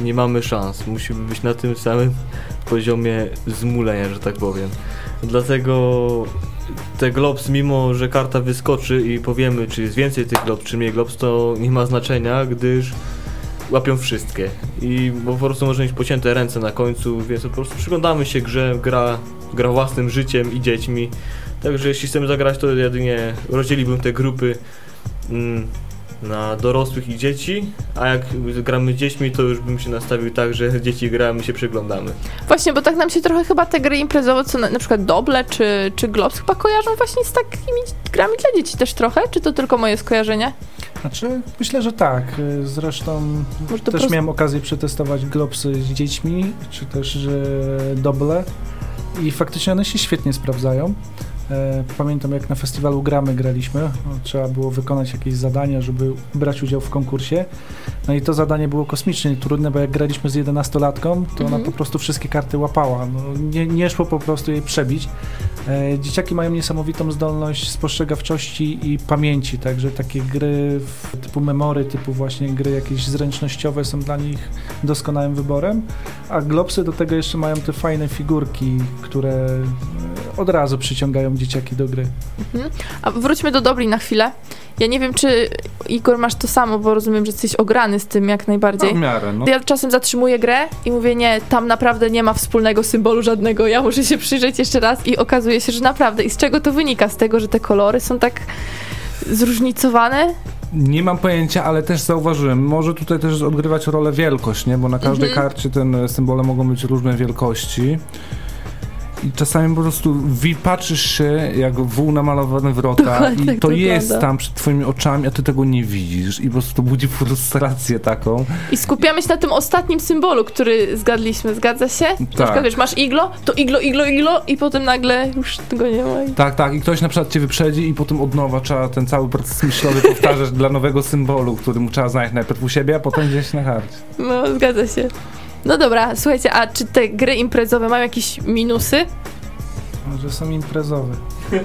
nie mamy szans. Musimy być na tym samym poziomie zmulenia, że tak powiem. Dlatego te globs, mimo że karta wyskoczy i powiemy, czy jest więcej tych globs, czy mniej globs, to nie ma znaczenia, gdyż łapią wszystkie. I bo po prostu może mieć pocięte ręce na końcu, więc po prostu przyglądamy się grze, gra, gra własnym życiem i dziećmi. Także jeśli chcemy zagrać, to jedynie rozdzieliłbym te grupy mm, na dorosłych i dzieci, a jak gramy z dziećmi, to już bym się nastawił tak, że [LAUGHS] dzieci grają, my się przyglądamy. Właśnie, bo tak nam się trochę chyba te gry imprezowe, co na, na przykład Doble czy, czy Globs chyba kojarzą właśnie z takimi grami dla dzieci też trochę, czy to tylko moje skojarzenie? Znaczy, myślę, że tak. Zresztą też prost- miałem okazję przetestować globsy z dziećmi, czy też e, doble i faktycznie one się świetnie sprawdzają. E, Pamiętam jak na festiwalu Gramy graliśmy, no, trzeba było wykonać jakieś zadania, żeby brać udział w konkursie. No i to zadanie było kosmicznie trudne, bo jak graliśmy z 11-latką, to ona Mhm. po prostu wszystkie karty łapała. No, nie, nie szło po prostu jej przebić. E, Dzieciaki mają niesamowitą zdolność spostrzegawczości i pamięci, także takie gry typu memory, typu właśnie gry jakieś zręcznościowe są dla nich doskonałym wyborem, a globsy do tego jeszcze mają te fajne figurki, które od razu przyciągają dzieciaki do gry. Mhm. A wróćmy do Dobli na chwilę. Ja nie wiem, czy Igor masz to samo, bo rozumiem, że jesteś ograny z tym jak No, najbardziej. w miarę, no. Ja czasem zatrzymuję grę i mówię, nie, tam naprawdę nie ma wspólnego symbolu żadnego, ja muszę się przyjrzeć jeszcze raz i okazuje się, że naprawdę. I z czego to wynika? Z tego, że te kolory są tak zróżnicowane? Nie mam pojęcia, ale też zauważyłem, może tutaj też odgrywać rolę wielkość, nie? Bo na każdej Mhm. karcie ten symbole mogą być różnej wielkości. I czasami po prostu patrzysz się jak wół namalowany wrota Dokładnie i tak to to jest wygląda. tam przed twoimi oczami, a ty tego nie widzisz i po prostu budzi frustrację taką. I skupiamy się na tym ostatnim symbolu, który zgadliśmy. Zgadza się? Na przykład, wiesz, masz iglo, to iglo, iglo, iglo i potem nagle już tego nie ma. Tak, tak. I ktoś na przykład cię wyprzedzi i potem od nowa trzeba ten cały proces myślowy powtarzać [LAUGHS] dla nowego symbolu, który mu trzeba znaleźć najpierw u siebie, a potem gdzieś na karcie. No, zgadza się. No dobra, słuchajcie, a czy te gry imprezowe mają jakieś minusy? Że są imprezowe. [LAUGHS]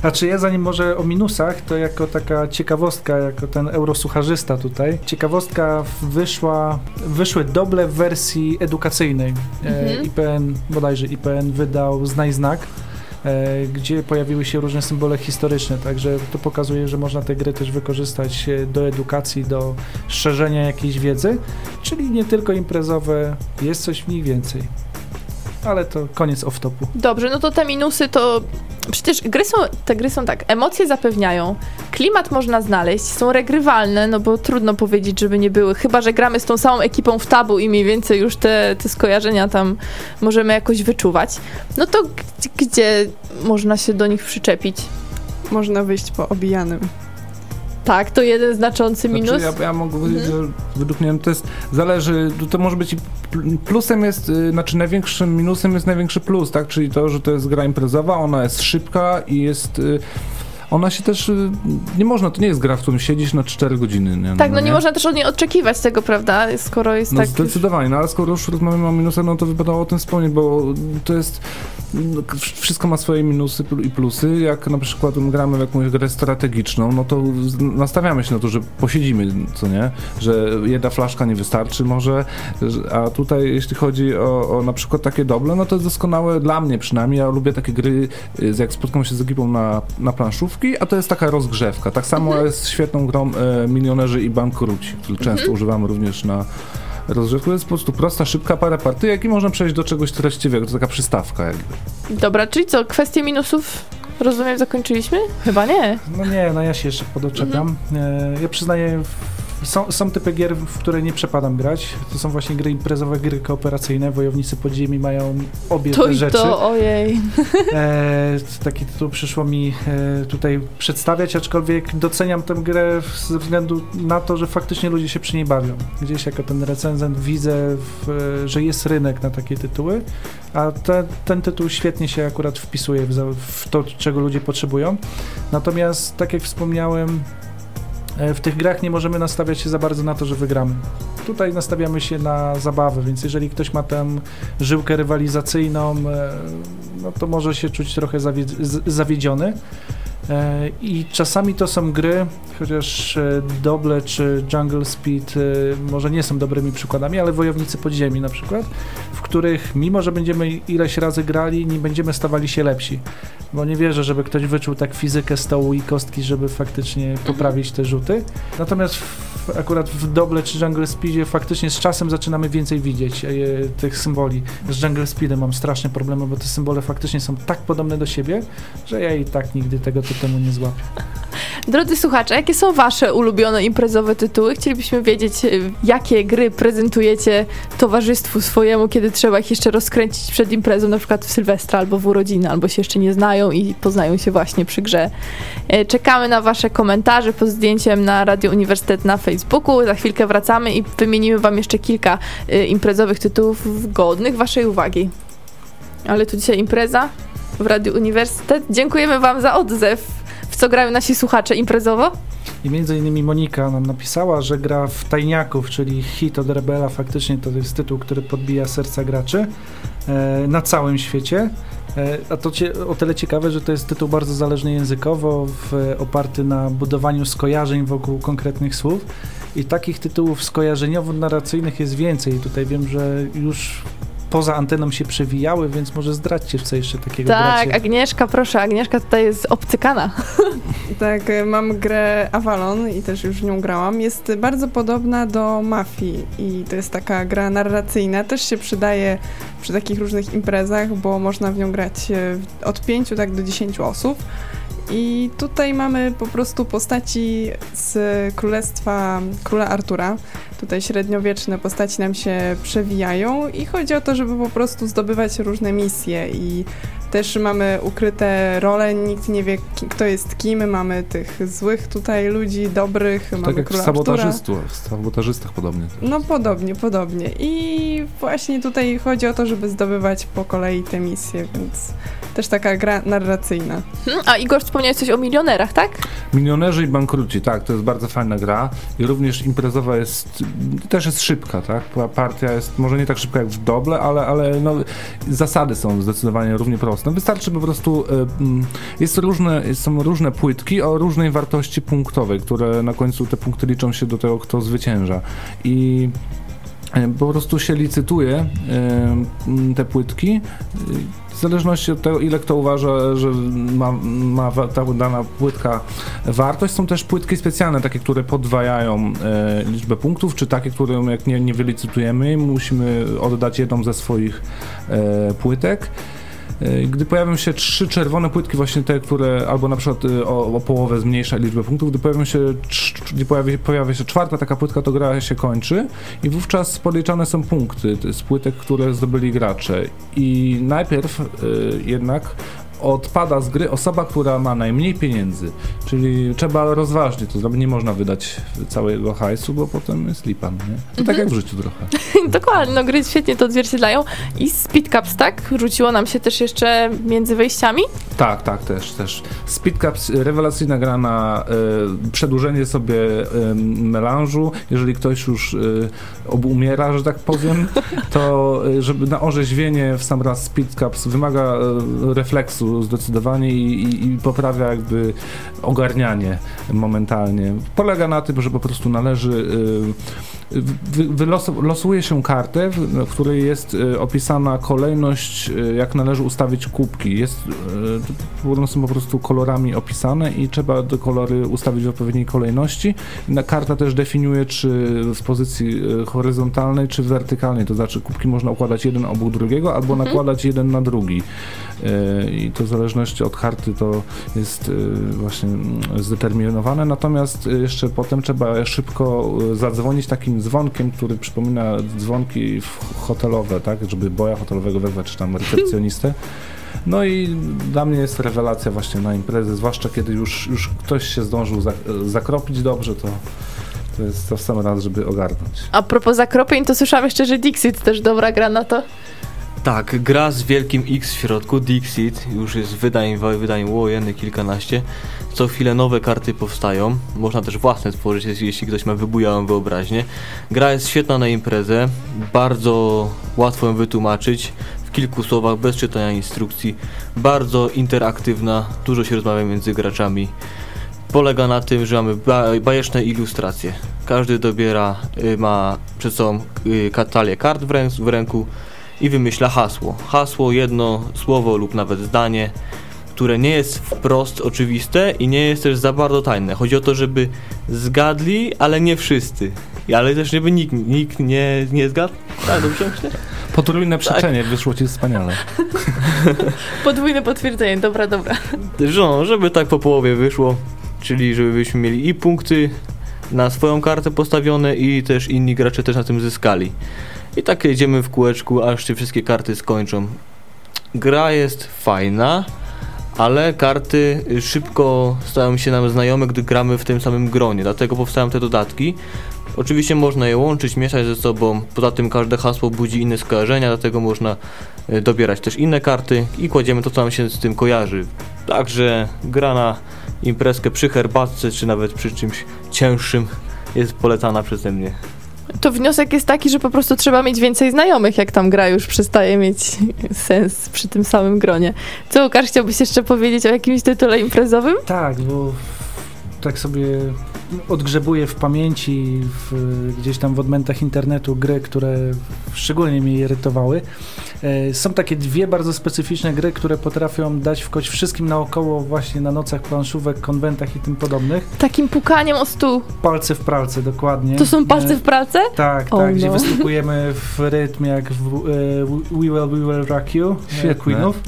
Znaczy ja zanim może o minusach, to jako taka ciekawostka, jako ten eurosucharzysta tutaj, ciekawostka wyszła, wyszły doble w wersji edukacyjnej. E, Mhm. IPN, bodajże IPN wydał Znaj Znak, gdzie pojawiły się różne symbole historyczne, także to pokazuje, że można te gry też wykorzystać e, do edukacji, do szerzenia jakiejś wiedzy, czyli nie tylko imprezowe, jest coś mniej więcej. Ale to koniec off-topu. Dobrze, no to te minusy to... Przecież gry są, te gry są tak, emocje zapewniają, klimat można znaleźć, są regrywalne, no bo trudno powiedzieć, żeby nie były, chyba, że gramy z tą samą ekipą w tabu i mniej więcej już te, te skojarzenia tam możemy jakoś wyczuwać. No to g- gdzie można się do nich przyczepić? Można wyjść po obijanym. Tak, to jeden znaczący minus. Znaczy, ja, ja mogę powiedzieć, Mhm. że według mnie to jest, zależy, to, może być plusem jest, y, znaczy największym minusem jest największy plus, tak, czyli to, że to jest gra imprezowa, ona jest szybka i jest, y, ona się też, y, nie można, to nie jest gra, w którym siedzisz na 4 godziny, nie? Tak, no nie można też od niej oczekiwać tego, prawda? Skoro jest No tak. zdecydowanie, no ale skoro już rozmawiamy o minusach, no to wypadało o tym wspomnieć, bo to jest, no, wszystko ma swoje minusy i plusy, jak na przykład gramy w jakąś grę strategiczną, no to nastawiamy się na to, że posiedzimy, co nie, że jedna flaszka nie wystarczy może, że- a tutaj jeśli chodzi o, o na przykład takie doble, no to jest doskonałe dla mnie przynajmniej, ja lubię takie gry, y, jak spotkam się z ekipą na, na planszówki, a to jest taka rozgrzewka, tak samo jest świetną grą e, Milionerzy i Bankruci, którą często używamy również na rozgrzewku. To jest po prostu prosta, szybka parę partyjek i można przejść do czegoś treściwego, to taka przystawka jakby. Dobra, czyli co, kwestię minusów rozumiem zakończyliśmy? Chyba nie. No nie, no ja się jeszcze podoczepiam. E, ja przyznaję, w- są, są typy gier, w które nie przepadam grać. To są właśnie gry imprezowe, gry kooperacyjne. Wojownicy podziemi mają obie To te rzeczy. to, ojej. E, taki tytuł przyszło mi e, tutaj przedstawiać, aczkolwiek doceniam tę grę ze względu na to, że faktycznie ludzie się przy niej bawią. Gdzieś jako ten recenzent widzę, w, e, że jest rynek na takie tytuły, a te, ten tytuł świetnie się akurat wpisuje w, w to, czego ludzie potrzebują. Natomiast, tak jak wspomniałem, w tych grach nie możemy nastawiać się za bardzo na to, że wygramy. Tutaj nastawiamy się na zabawę, więc jeżeli ktoś ma tam żyłkę rywalizacyjną, e, no to może się czuć trochę zawiedziony. E, I czasami to są gry, chociaż e, Doble czy Jungle Speed e, może nie są dobrymi przykładami, ale Wojownicy Podziemi na przykład, w których mimo, że będziemy ileś razy grali, nie będziemy stawali się lepsi. Bo nie wierzę, żeby ktoś wyczuł tak fizykę stołu i kostki, żeby faktycznie poprawić te rzuty. Natomiast akurat w Doble czy Jungle Speedzie faktycznie z czasem zaczynamy więcej widzieć e, tych symboli. Z Jungle Speedem mam straszne problemy, bo te symbole faktycznie są tak podobne do siebie, że ja i tak nigdy tego totemu nie złapię. Drodzy słuchacze, jakie są wasze ulubione imprezowe tytuły? Chcielibyśmy wiedzieć, y, jakie gry prezentujecie towarzystwu swojemu, kiedy trzeba ich jeszcze rozkręcić przed imprezą, na przykład w Sylwestra albo w urodziny, albo się jeszcze nie znają i poznają się właśnie przy grze. E, Czekamy na wasze komentarze pod zdjęciem na Radio Uniwersytet na Facebooku. Za chwilkę wracamy i wymienimy wam jeszcze kilka y, imprezowych tytułów godnych waszej uwagi. Ale tu dzisiaj impreza w Radio Uniwersytet. Dziękujemy wam za odzew. W co grają nasi słuchacze imprezowo? I między innymi Monika nam napisała, że gra w Tajniaków, czyli hit od Rebela. Faktycznie to jest tytuł, który podbija serca graczy e, na całym świecie. E, a to o tyle ciekawe, że to jest tytuł bardzo zależny językowo, w, oparty na budowaniu skojarzeń wokół konkretnych słów. I takich tytułów skojarzeniowo-narracyjnych jest więcej. Tutaj wiem, że już poza anteną się przewijały, więc może zdradźcie, co jeszcze takiego Tak, gracie. Agnieszka, proszę, Agnieszka tutaj jest obcykana. [LAUGHS] Tak, e, mam grę Avalon i też już w nią grałam. Jest bardzo podobna do Mafii i to jest taka gra narracyjna. Też się przydaje przy takich różnych imprezach, bo można w nią grać e, od 5 tak do 10 osób. I tutaj mamy po prostu postaci z królestwa króla Artura. Tutaj średniowieczne postaci nam się przewijają i chodzi o to, żeby po prostu zdobywać różne misje i też mamy ukryte role, nikt nie wie kto jest kim, mamy tych złych tutaj ludzi, dobrych, Tak mamy jak w króla Artura. sabotażystach, w sabotażystach podobnie. No podobnie, podobnie. I właśnie tutaj chodzi o to, żeby zdobywać po kolei te misje, więc też taka gra narracyjna. Hmm, A Igor wspomniałeś coś o milionerach, tak? Milionerzy i bankruci, tak, to jest bardzo fajna gra i również imprezowa jest, też jest szybka, tak, Pa- partia jest może nie tak szybka jak w Doble, ale, ale no, zasady są zdecydowanie równie proste. Wystarczy po prostu, e, mm, jest różne, są różne płytki o różnej wartości punktowej, które na końcu te punkty liczą się do tego, kto zwycięża i e, po prostu się licytuje e, m, te płytki w zależności od tego, ile kto uważa, że ma, ma ta dana płytka wartość. Są też płytki specjalne, takie, które podwajają liczbę punktów, czy takie, które jak nie, nie wylicytujemy, musimy oddać jedną ze swoich płytek. E, Gdy pojawią się trzy czerwone płytki, właśnie te, które albo na przykład e, o, o połowę zmniejsza liczbę punktów, gdy pojawią się, gdy pojawi, pojawia się czwarta taka płytka, to gra się kończy i wówczas podliczane są punkty z płytek, które zdobyli gracze. I najpierw e, jednak odpada z gry osoba, która ma najmniej pieniędzy, czyli trzeba rozważnie to zrobić, nie można wydać całego hajsu, bo potem jest lipa, no nie? To tak jak w życiu trochę. [LAUGHS] Dokładnie, no gry świetnie to odzwierciedlają. I Speed Cups, tak? Rzuciło nam się też jeszcze między wejściami. Tak, tak, też, też. Speed Cups, rewelacyjna gra na e, przedłużenie sobie e, melanżu. Jeżeli ktoś już e, obumiera, że tak powiem, [LAUGHS] to e, żeby na orzeźwienie w sam raz Speed Cups wymaga refleksu zdecydowanie i, i, i poprawia jakby ogarnianie momentalnie. Polega na tym, że po prostu należy e, wy, wylosu, losuje się kartę, w, której jest e, opisana kolejność, e, jak należy ustawić kubki. Jest, one są po prostu kolorami opisane i trzeba te kolory ustawić w odpowiedniej kolejności. Na, karta też definiuje, czy w pozycji horyzontalnej, czy wertykalnej, to znaczy kubki można układać jeden obok drugiego, albo Mhm. nakładać jeden na drugi. I to w zależności od karty to jest e, właśnie mm, zdeterminowane. Natomiast e, jeszcze potem trzeba szybko e, zadzwonić takim dzwonkiem, który przypomina dzwonki hotelowe, tak? Żeby boja hotelowego wezwać, czy tam recepcjonistę. No i dla mnie jest rewelacja właśnie na imprezy, zwłaszcza kiedy już, już ktoś się zdążył za, zakropić dobrze, to, to jest to w sam raz, żeby ogarnąć. A propos zakropień, to słyszałam jeszcze, że Dixit też dobra gra na to. Tak, gra z wielkim X w środku, Dixit, już jest wydań, wydań łojeny kilkanaście. Co chwilę nowe karty powstają, można też własne tworzyć, jeśli- ktoś ma wybujałą wyobraźnię. Gra jest świetna na imprezę, bardzo łatwo ją wytłumaczyć, w kilku słowach, bez czytania instrukcji, bardzo interaktywna, dużo się rozmawia między graczami. Polega na tym, że mamy ba bajeczne ilustracje. Każdy dobiera, y, ma przed sobą y, katalię kart w ręku, i wymyśla hasło. Hasło, jedno słowo lub nawet zdanie, które nie jest wprost oczywiste i nie jest też za bardzo tajne. Chodzi o to, żeby zgadli, ale nie wszyscy. I Ale też żeby nikt, nikt nie, nie zgadł. Tak, dobrze myślę? Potrójne przeczenie wyszło ci wspaniale. [LAUGHS] Podwójne potwierdzenie, dobra, dobra. Że No, żeby tak po połowie wyszło, czyli żebyśmy mieli i punkty na swoją kartę postawione i też inni gracze też na tym zyskali. I tak jedziemy w kółeczku, aż się wszystkie karty skończą. Gra jest fajna, ale karty szybko stają się nam znajome, gdy gramy w tym samym gronie, dlatego powstają te dodatki. Oczywiście można je łączyć, mieszać ze sobą, poza tym każde hasło budzi inne skojarzenia, dlatego można e, dobierać też inne karty i kładziemy to, co nam się z tym kojarzy. Także gra na imprezkę przy herbatce, czy nawet przy czymś cięższym jest polecana przeze mnie. To wniosek jest taki, że po prostu trzeba mieć więcej znajomych, jak tam gra już przestaje mieć sens przy tym samym gronie. Co, Łukasz, chciałbyś jeszcze powiedzieć o jakimś tytule imprezowym? Tak, bo tak sobie odgrzebuję w pamięci, w, gdzieś tam w odmętach internetu gry, które szczególnie mnie irytowały. E, Są takie dwie bardzo specyficzne gry, które potrafią dać w kość wszystkim naokoło właśnie na nocach planszówek, konwentach i tym podobnych. Takim pukaniem o stół. Palce w pralce, dokładnie. To są palce w pralce? Tak, O, tak, gdzie no. występujemy w rytm jak w e, We Will, We Will Rock You, e, Świetne. Queenów.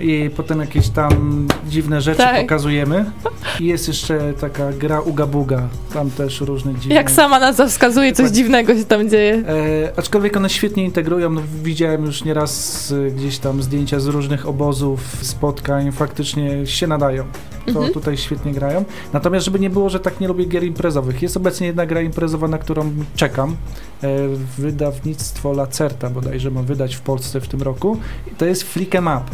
I potem jakieś tam dziwne rzeczy Tak. pokazujemy. I jest jeszcze taka gra Uga Buga, tam też różne dziwne... Jak sama nazwa wskazuje, coś dziwnego się tam dzieje. E, aczkolwiek one świetnie integrują. No, widziałem już nieraz e, gdzieś tam zdjęcia z różnych obozów, spotkań, faktycznie się nadają. To Mhm. tutaj świetnie grają. Natomiast, żeby nie było, że tak nie lubię gier imprezowych. Jest obecnie jedna gra imprezowa, na którą czekam. E, wydawnictwo Lacerta bodajże ma wydać w Polsce w tym roku. I to jest Flick 'em Up.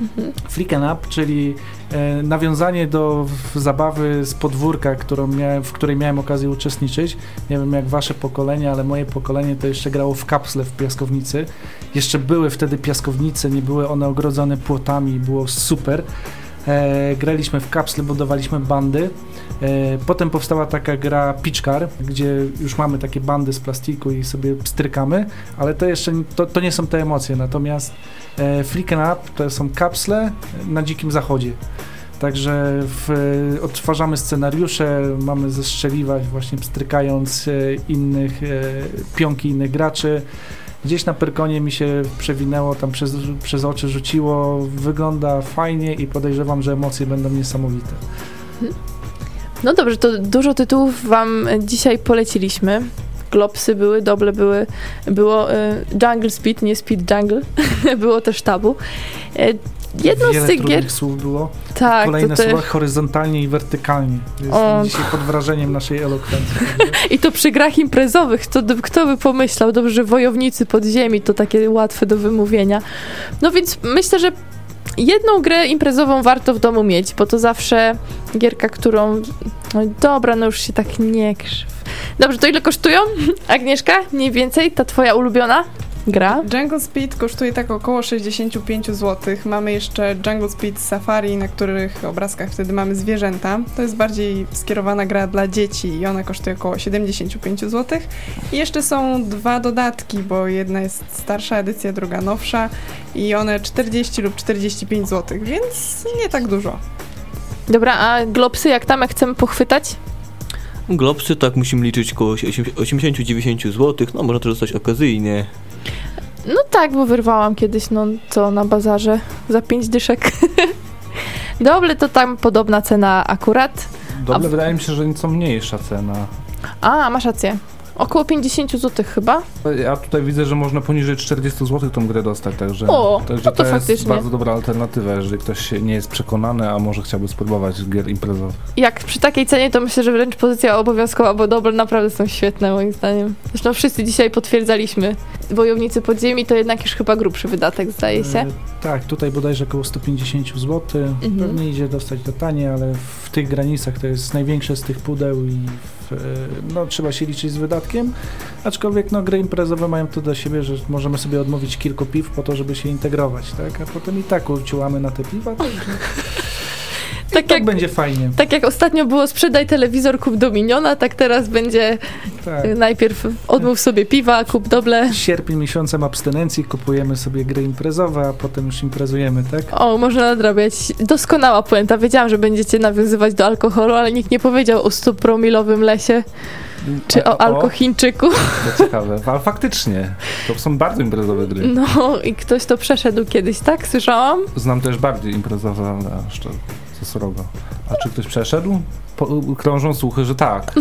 Mhm. Up, czyli e, nawiązanie do zabawy z podwórka, którą miałem, w której miałem okazję uczestniczyć. Nie wiem jak wasze pokolenie, ale moje pokolenie to jeszcze grało w kapsle w piaskownicy. Jeszcze były wtedy piaskownice, nie były one ogrodzone płotami, było super. E, graliśmy w kapsle, budowaliśmy bandy. E, potem powstała taka gra Pitchcar, gdzie już mamy takie bandy z plastiku i sobie strykamy, ale to jeszcze to, to nie są te emocje. Natomiast e, Flick 'em Up to są kapsle na dzikim zachodzie. Także w, odtwarzamy scenariusze, mamy zestrzeliwać właśnie pstrykając e, innych, e, pionki innych graczy. Gdzieś na Pyrkonie mi się przewinęło, tam przez, przez oczy rzuciło. Wygląda fajnie i podejrzewam, że emocje będą niesamowite. No dobrze, to dużo tytułów wam dzisiaj poleciliśmy. Glopsy były, doble były, było e, Jungle Speed, nie Speed Jungle, [LAUGHS] było też tabu. E, jedno Wiele z tych gier, słów było. tak, Kolejne też, słowa horyzontalnie i wertykalnie. Jestem O. dzisiaj pod wrażeniem naszej elokwencji. [LAUGHS] i to przy grach imprezowych, to kto by pomyślał, dobrze, że wojownicy podziemi to takie łatwe do wymówienia. No więc myślę, że jedną grę imprezową warto w domu mieć, bo to zawsze gierka, którą, no dobra, no już się tak nie krzyw. Dobrze, to ile kosztują? [LAUGHS] Agnieszka, mniej więcej, ta twoja ulubiona gra? Jungle Speed kosztuje tak około 65 zł. Mamy jeszcze Jungle Speed Safari, na których obrazkach wtedy mamy zwierzęta. To jest bardziej skierowana gra dla dzieci i ona kosztuje około 75 zł. I jeszcze są dwa dodatki, bo jedna jest starsza edycja, druga nowsza i one 40 lub 45 zł, więc nie tak dużo. Dobra, a glopsy, jak tam, jak chcemy pochwytać? Globsy tak musimy liczyć około 80-90 zł, no można też dostać okazyjnie. No tak, bo wyrwałam kiedyś, no to na bazarze za pięć dyszek. [LAUGHS] Doble to tam podobna cena akurat. Dobre, A- wydaje mi się, że nieco mniejsza cena. A, masz rację. Około 50 zł chyba. Ja tutaj widzę, że można poniżej 40 zł tą grę dostać, także, O, także no to jest faktycznie. bardzo dobra alternatywa, jeżeli ktoś się nie jest przekonany, a może chciałby spróbować gier imprezowych. Jak przy takiej cenie, to myślę, że wręcz pozycja obowiązkowa, bo doble naprawdę są świetne moim zdaniem. Zresztą wszyscy dzisiaj potwierdzaliśmy. Wojownicy podziemi to jednak już chyba grubszy wydatek, zdaje się. E, tak, tutaj bodajże około 150 zł. Mhm. Pewnie idzie dostać to tanie, ale w tych granicach to jest największe z tych pudeł i w, e, no, trzeba się liczyć z wydatkiem. Aczkolwiek no, gry imprezowe mają to do siebie, że możemy sobie odmówić kilku piw po to, żeby się integrować, tak? A potem i tak uciłamy na te piwa, także Tak tak jak, będzie fajnie. tak jak ostatnio było sprzedaj telewizor, kup Dominiona, tak teraz będzie Tak. y, najpierw odmów sobie piwa, kup doble. Sierpień miesiącem abstynencji, kupujemy sobie gry imprezowe, a potem już imprezujemy, tak? O, można nadrabiać. Doskonała puenta. Wiedziałam, że będziecie nawiązywać do alkoholu, ale nikt nie powiedział o 100-promilowym lesie czy A- o alkochińczyku. To ciekawe, ale faktycznie, to są bardzo imprezowe gry. No i ktoś to przeszedł kiedyś, tak? Słyszałam? Znam też bardziej imprezowe, ale aż to co srogo. A czy ktoś przeszedł? Po, krążą słuchy, że tak. [LAUGHS]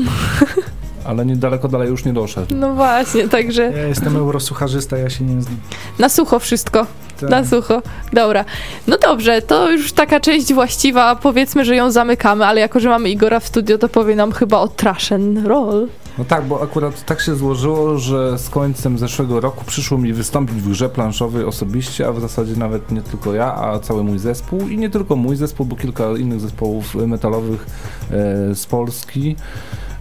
Ale niedaleko dalej już nie doszedł. No właśnie, także Ja jestem eurosucharzysta, ja się nie znam. na sucho wszystko. Tak. Na sucho. Dobra. No dobrze, to już taka część właściwa. Powiedzmy, że ją zamykamy, ale jako, że mamy Igora w studio, to powie nam chyba o Trash and Roll. No tak, bo akurat tak się złożyło, że z końcem zeszłego roku przyszło mi wystąpić w grze planszowej osobiście, a w zasadzie nawet nie tylko ja, a cały mój zespół i nie tylko mój zespół, bo kilka innych zespołów metalowych e, z Polski.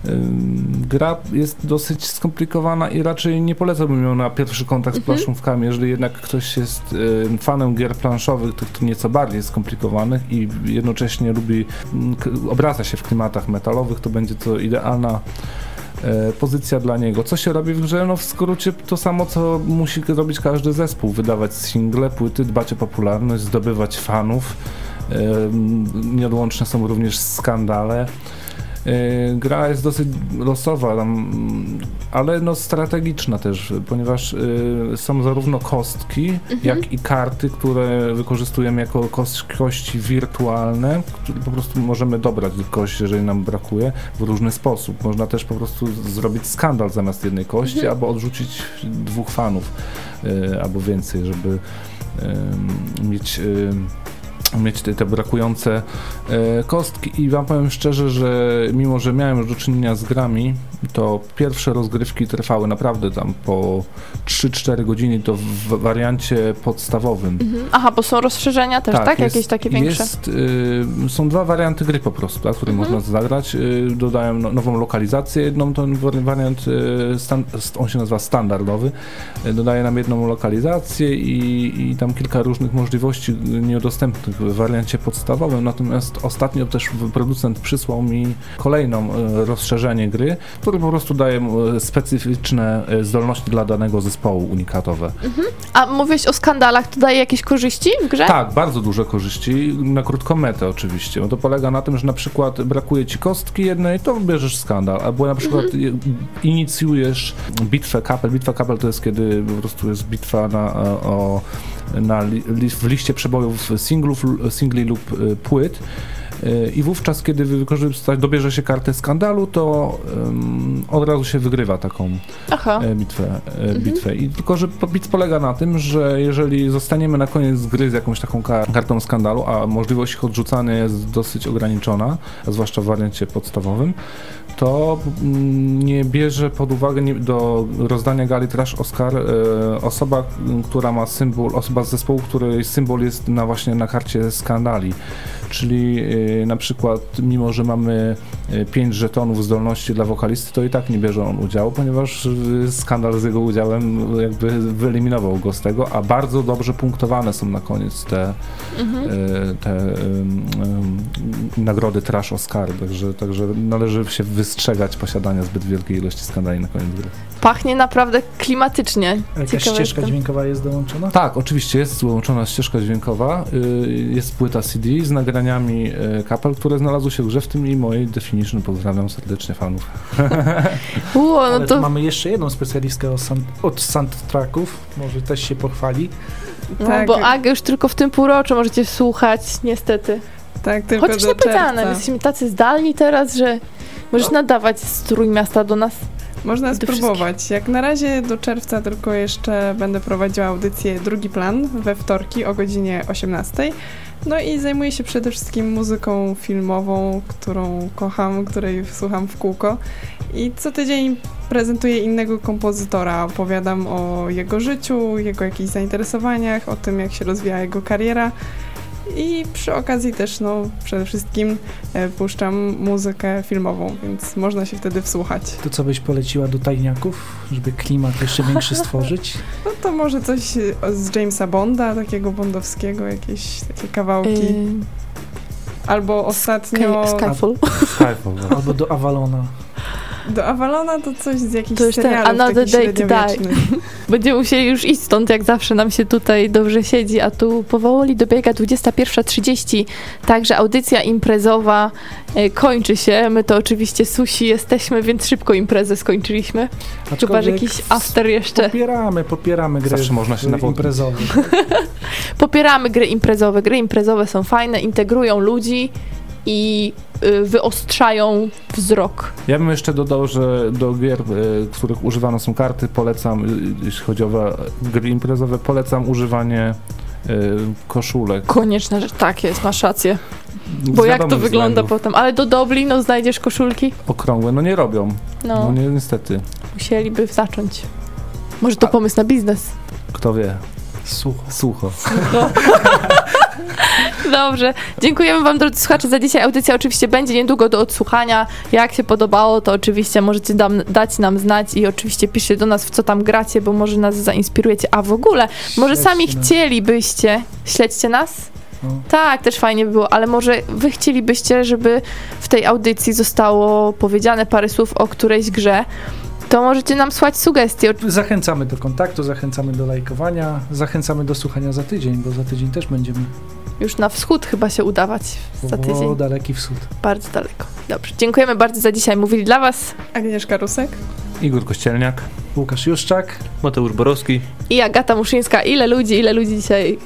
Ym, Gra jest dosyć skomplikowana i raczej nie polecałbym ją na pierwszy kontakt z planszówkami. Jeżeli jednak ktoś jest ym, fanem gier planszowych, tych nieco bardziej skomplikowanych i jednocześnie lubi, obraca się w klimatach metalowych, to będzie to idealna e, pozycja dla niego. Co się robi w grze? No w skrócie to samo, co musi robić każdy zespół. Wydawać single, płyty, dbać o popularność, zdobywać fanów. Em, Nieodłączne są również skandale. E, Gra jest dosyć losowa, ale no strategiczna też, ponieważ e, są zarówno kostki, jak i karty, które wykorzystujemy jako kości wirtualne, po prostu możemy dobrać do kości, jeżeli nam brakuje, w różny sposób. Można też po prostu zrobić skandal zamiast jednej kości, albo odrzucić dwóch fanów, e, albo więcej, żeby mieć... mieć te, te brakujące e, kostki i wam powiem szczerze, że mimo, że miałem już do czynienia z grami, to pierwsze rozgrywki trwały naprawdę tam po 3-4 godziny, to w wariancie podstawowym. Mhm. Aha, bo są rozszerzenia też, tak? jest- Jakieś takie większe. Jest, y, są dwa warianty gry po prostu, tak, które Mhm. można zagrać. Y, dodałem no, nową lokalizację, jedną ten wari- wariant, y, stan, on się nazywa standardowy. Y, dodaje nam jedną lokalizację i, i tam kilka różnych możliwości y, niedostępnych w wariancie podstawowym. Natomiast ostatnio też producent przysłał mi kolejną y, rozszerzenie gry, które po prostu daje y, specyficzne y, zdolności dla danego zespołu unikatowe. A mówiłeś o skandalach, to daje jakieś korzyści w grze? Tak, bardzo duże korzyści, na krótką metę oczywiście. No to polega na tym, że na przykład brakuje ci kostki jednej, to bierzesz skandal, albo na przykład Mhm. inicjujesz bitwę kapel. Bitwa kapel to jest kiedy po prostu jest bitwa na, e, o, na li, w liście przebojów singlów, singli lub e, płyt. E, I wówczas, kiedy wykorzystać, dobierze się kartę skandalu, to od razu się wygrywa taką Aha. e, bitwę, e, Mhm. bitwę. I tylko, że bit polega na tym, że jeżeli zostaniemy na koniec gry z jakąś taką kar- kartą skandalu, a możliwość ich odrzucania jest dosyć ograniczona, zwłaszcza w wariancie podstawowym, to mm, nie bierze pod uwagę do rozdania gali Trash Oscar e, osoba, która ma symbol, osoba z zespołu, której symbol jest na właśnie na karcie skandali. Czyli e, na przykład, mimo że mamy 5 żetonów zdolności dla wokalisty, to i tak nie bierze on udziału, ponieważ e, skandal z jego udziałem jakby wyeliminował go z tego, a bardzo dobrze punktowane są na koniec te, Mhm. te em, em, nagrody Trash Oscar, także, także należy się wystrzegać posiadania zbyt wielkiej ilości skandali na koniec gry. Pachnie naprawdę klimatycznie. A Jakaś Ciekawe ścieżka jestem. dźwiękowa jest dołączona? Tak, oczywiście jest złączona ścieżka dźwiękowa, y, jest płyta CD z nagraniami y, kapel, które znalazły się w grze, w tym i mojej Definition. Pozdrawiam serdecznie fanów. [LAUGHS] Ale no to mamy jeszcze jedną specjalistkę od sound- od soundtracków, może też się pochwali. no, Tak. bo Agę już tylko w tym półroczu możecie słuchać, niestety. Tak, tylko Chociaż do jesteśmy tacy zdalni teraz, że możesz nadawać z Trójmiasta do nas. Można do spróbować. Jak na razie do czerwca tylko jeszcze będę prowadziła audycję Drugi Plan we wtorki o godzinie 18. No i zajmuję się przede wszystkim muzyką filmową, którą kocham, której słucham w kółko. I co tydzień prezentuję innego kompozytora. Opowiadam o jego życiu, jego jakichś zainteresowaniach, o tym, jak się rozwija jego kariera. I przy okazji też, no, przede wszystkim e, puszczam muzykę filmową, więc można się wtedy wsłuchać. To co byś poleciła do tajniaków, żeby klimat jeszcze większy [LAUGHS] stworzyć? No to może coś e, z Jamesa Bonda, takiego bondowskiego, jakieś takie kawałki. Yy, Albo ostatnio Sky, Skyfall. Skyfall, no. Albo do Avalona. Do Avalona to coś z jakichś To już ten serialów Another takich Day to Die. Będziemy musieli już iść stąd, jak zawsze nam się tutaj dobrze siedzi, a tu powoli dobiega 21.30, także audycja imprezowa e, kończy się. My to oczywiście susi jesteśmy, więc szybko imprezę skończyliśmy. Chyba, że Aczkolwiek jakiś after jeszcze. Popieramy, popieramy gry Zawsze można się imprezowe. [LAUGHS] Popieramy gry imprezowe. Gry imprezowe są fajne, integrują ludzi i y, wyostrzają wzrok. Ja bym jeszcze dodał, że do gier, y, których używane są karty, polecam, y, jeśli chodzi o gry imprezowe, polecam używanie koszulek. Konieczna rzecz, tak jest, masz rację. Bo jak to wiadomych wygląda względów. potem? Ale do dobli, no znajdziesz koszulki? Okrągłe, no nie robią. No, No, nie, niestety. musieliby zacząć. Może to A- pomysł na biznes. Kto wie. Sucho. Sucho. [LAUGHS] Dobrze. Dziękujemy Wam, drodzy słuchacze, za dzisiaj. Audycja oczywiście będzie niedługo do odsłuchania. Jak się podobało, to oczywiście możecie dam, dać nam znać i oczywiście piszcie do nas, w co tam gracie, bo może nas zainspirujecie. A w ogóle, może Śledźcie sami nas. chcielibyście... Śledźcie nas? No. Tak, też fajnie by było, ale może wy chcielibyście, żeby w tej audycji zostało powiedziane parę słów o którejś grze, to możecie nam słać sugestie. Zachęcamy do kontaktu, zachęcamy do lajkowania, zachęcamy do słuchania za tydzień, bo za tydzień też będziemy Już na wschód chyba się udawać za o tydzień. daleki wschód. Bardzo daleko. Dobrze, dziękujemy bardzo za dzisiaj. Mówili dla Was Agnieszka Rusek. Igor Kościelniak. Łukasz Juszczak. Mateusz Borowski. i Agata Muszyńska. Ile ludzi, ile ludzi dzisiaj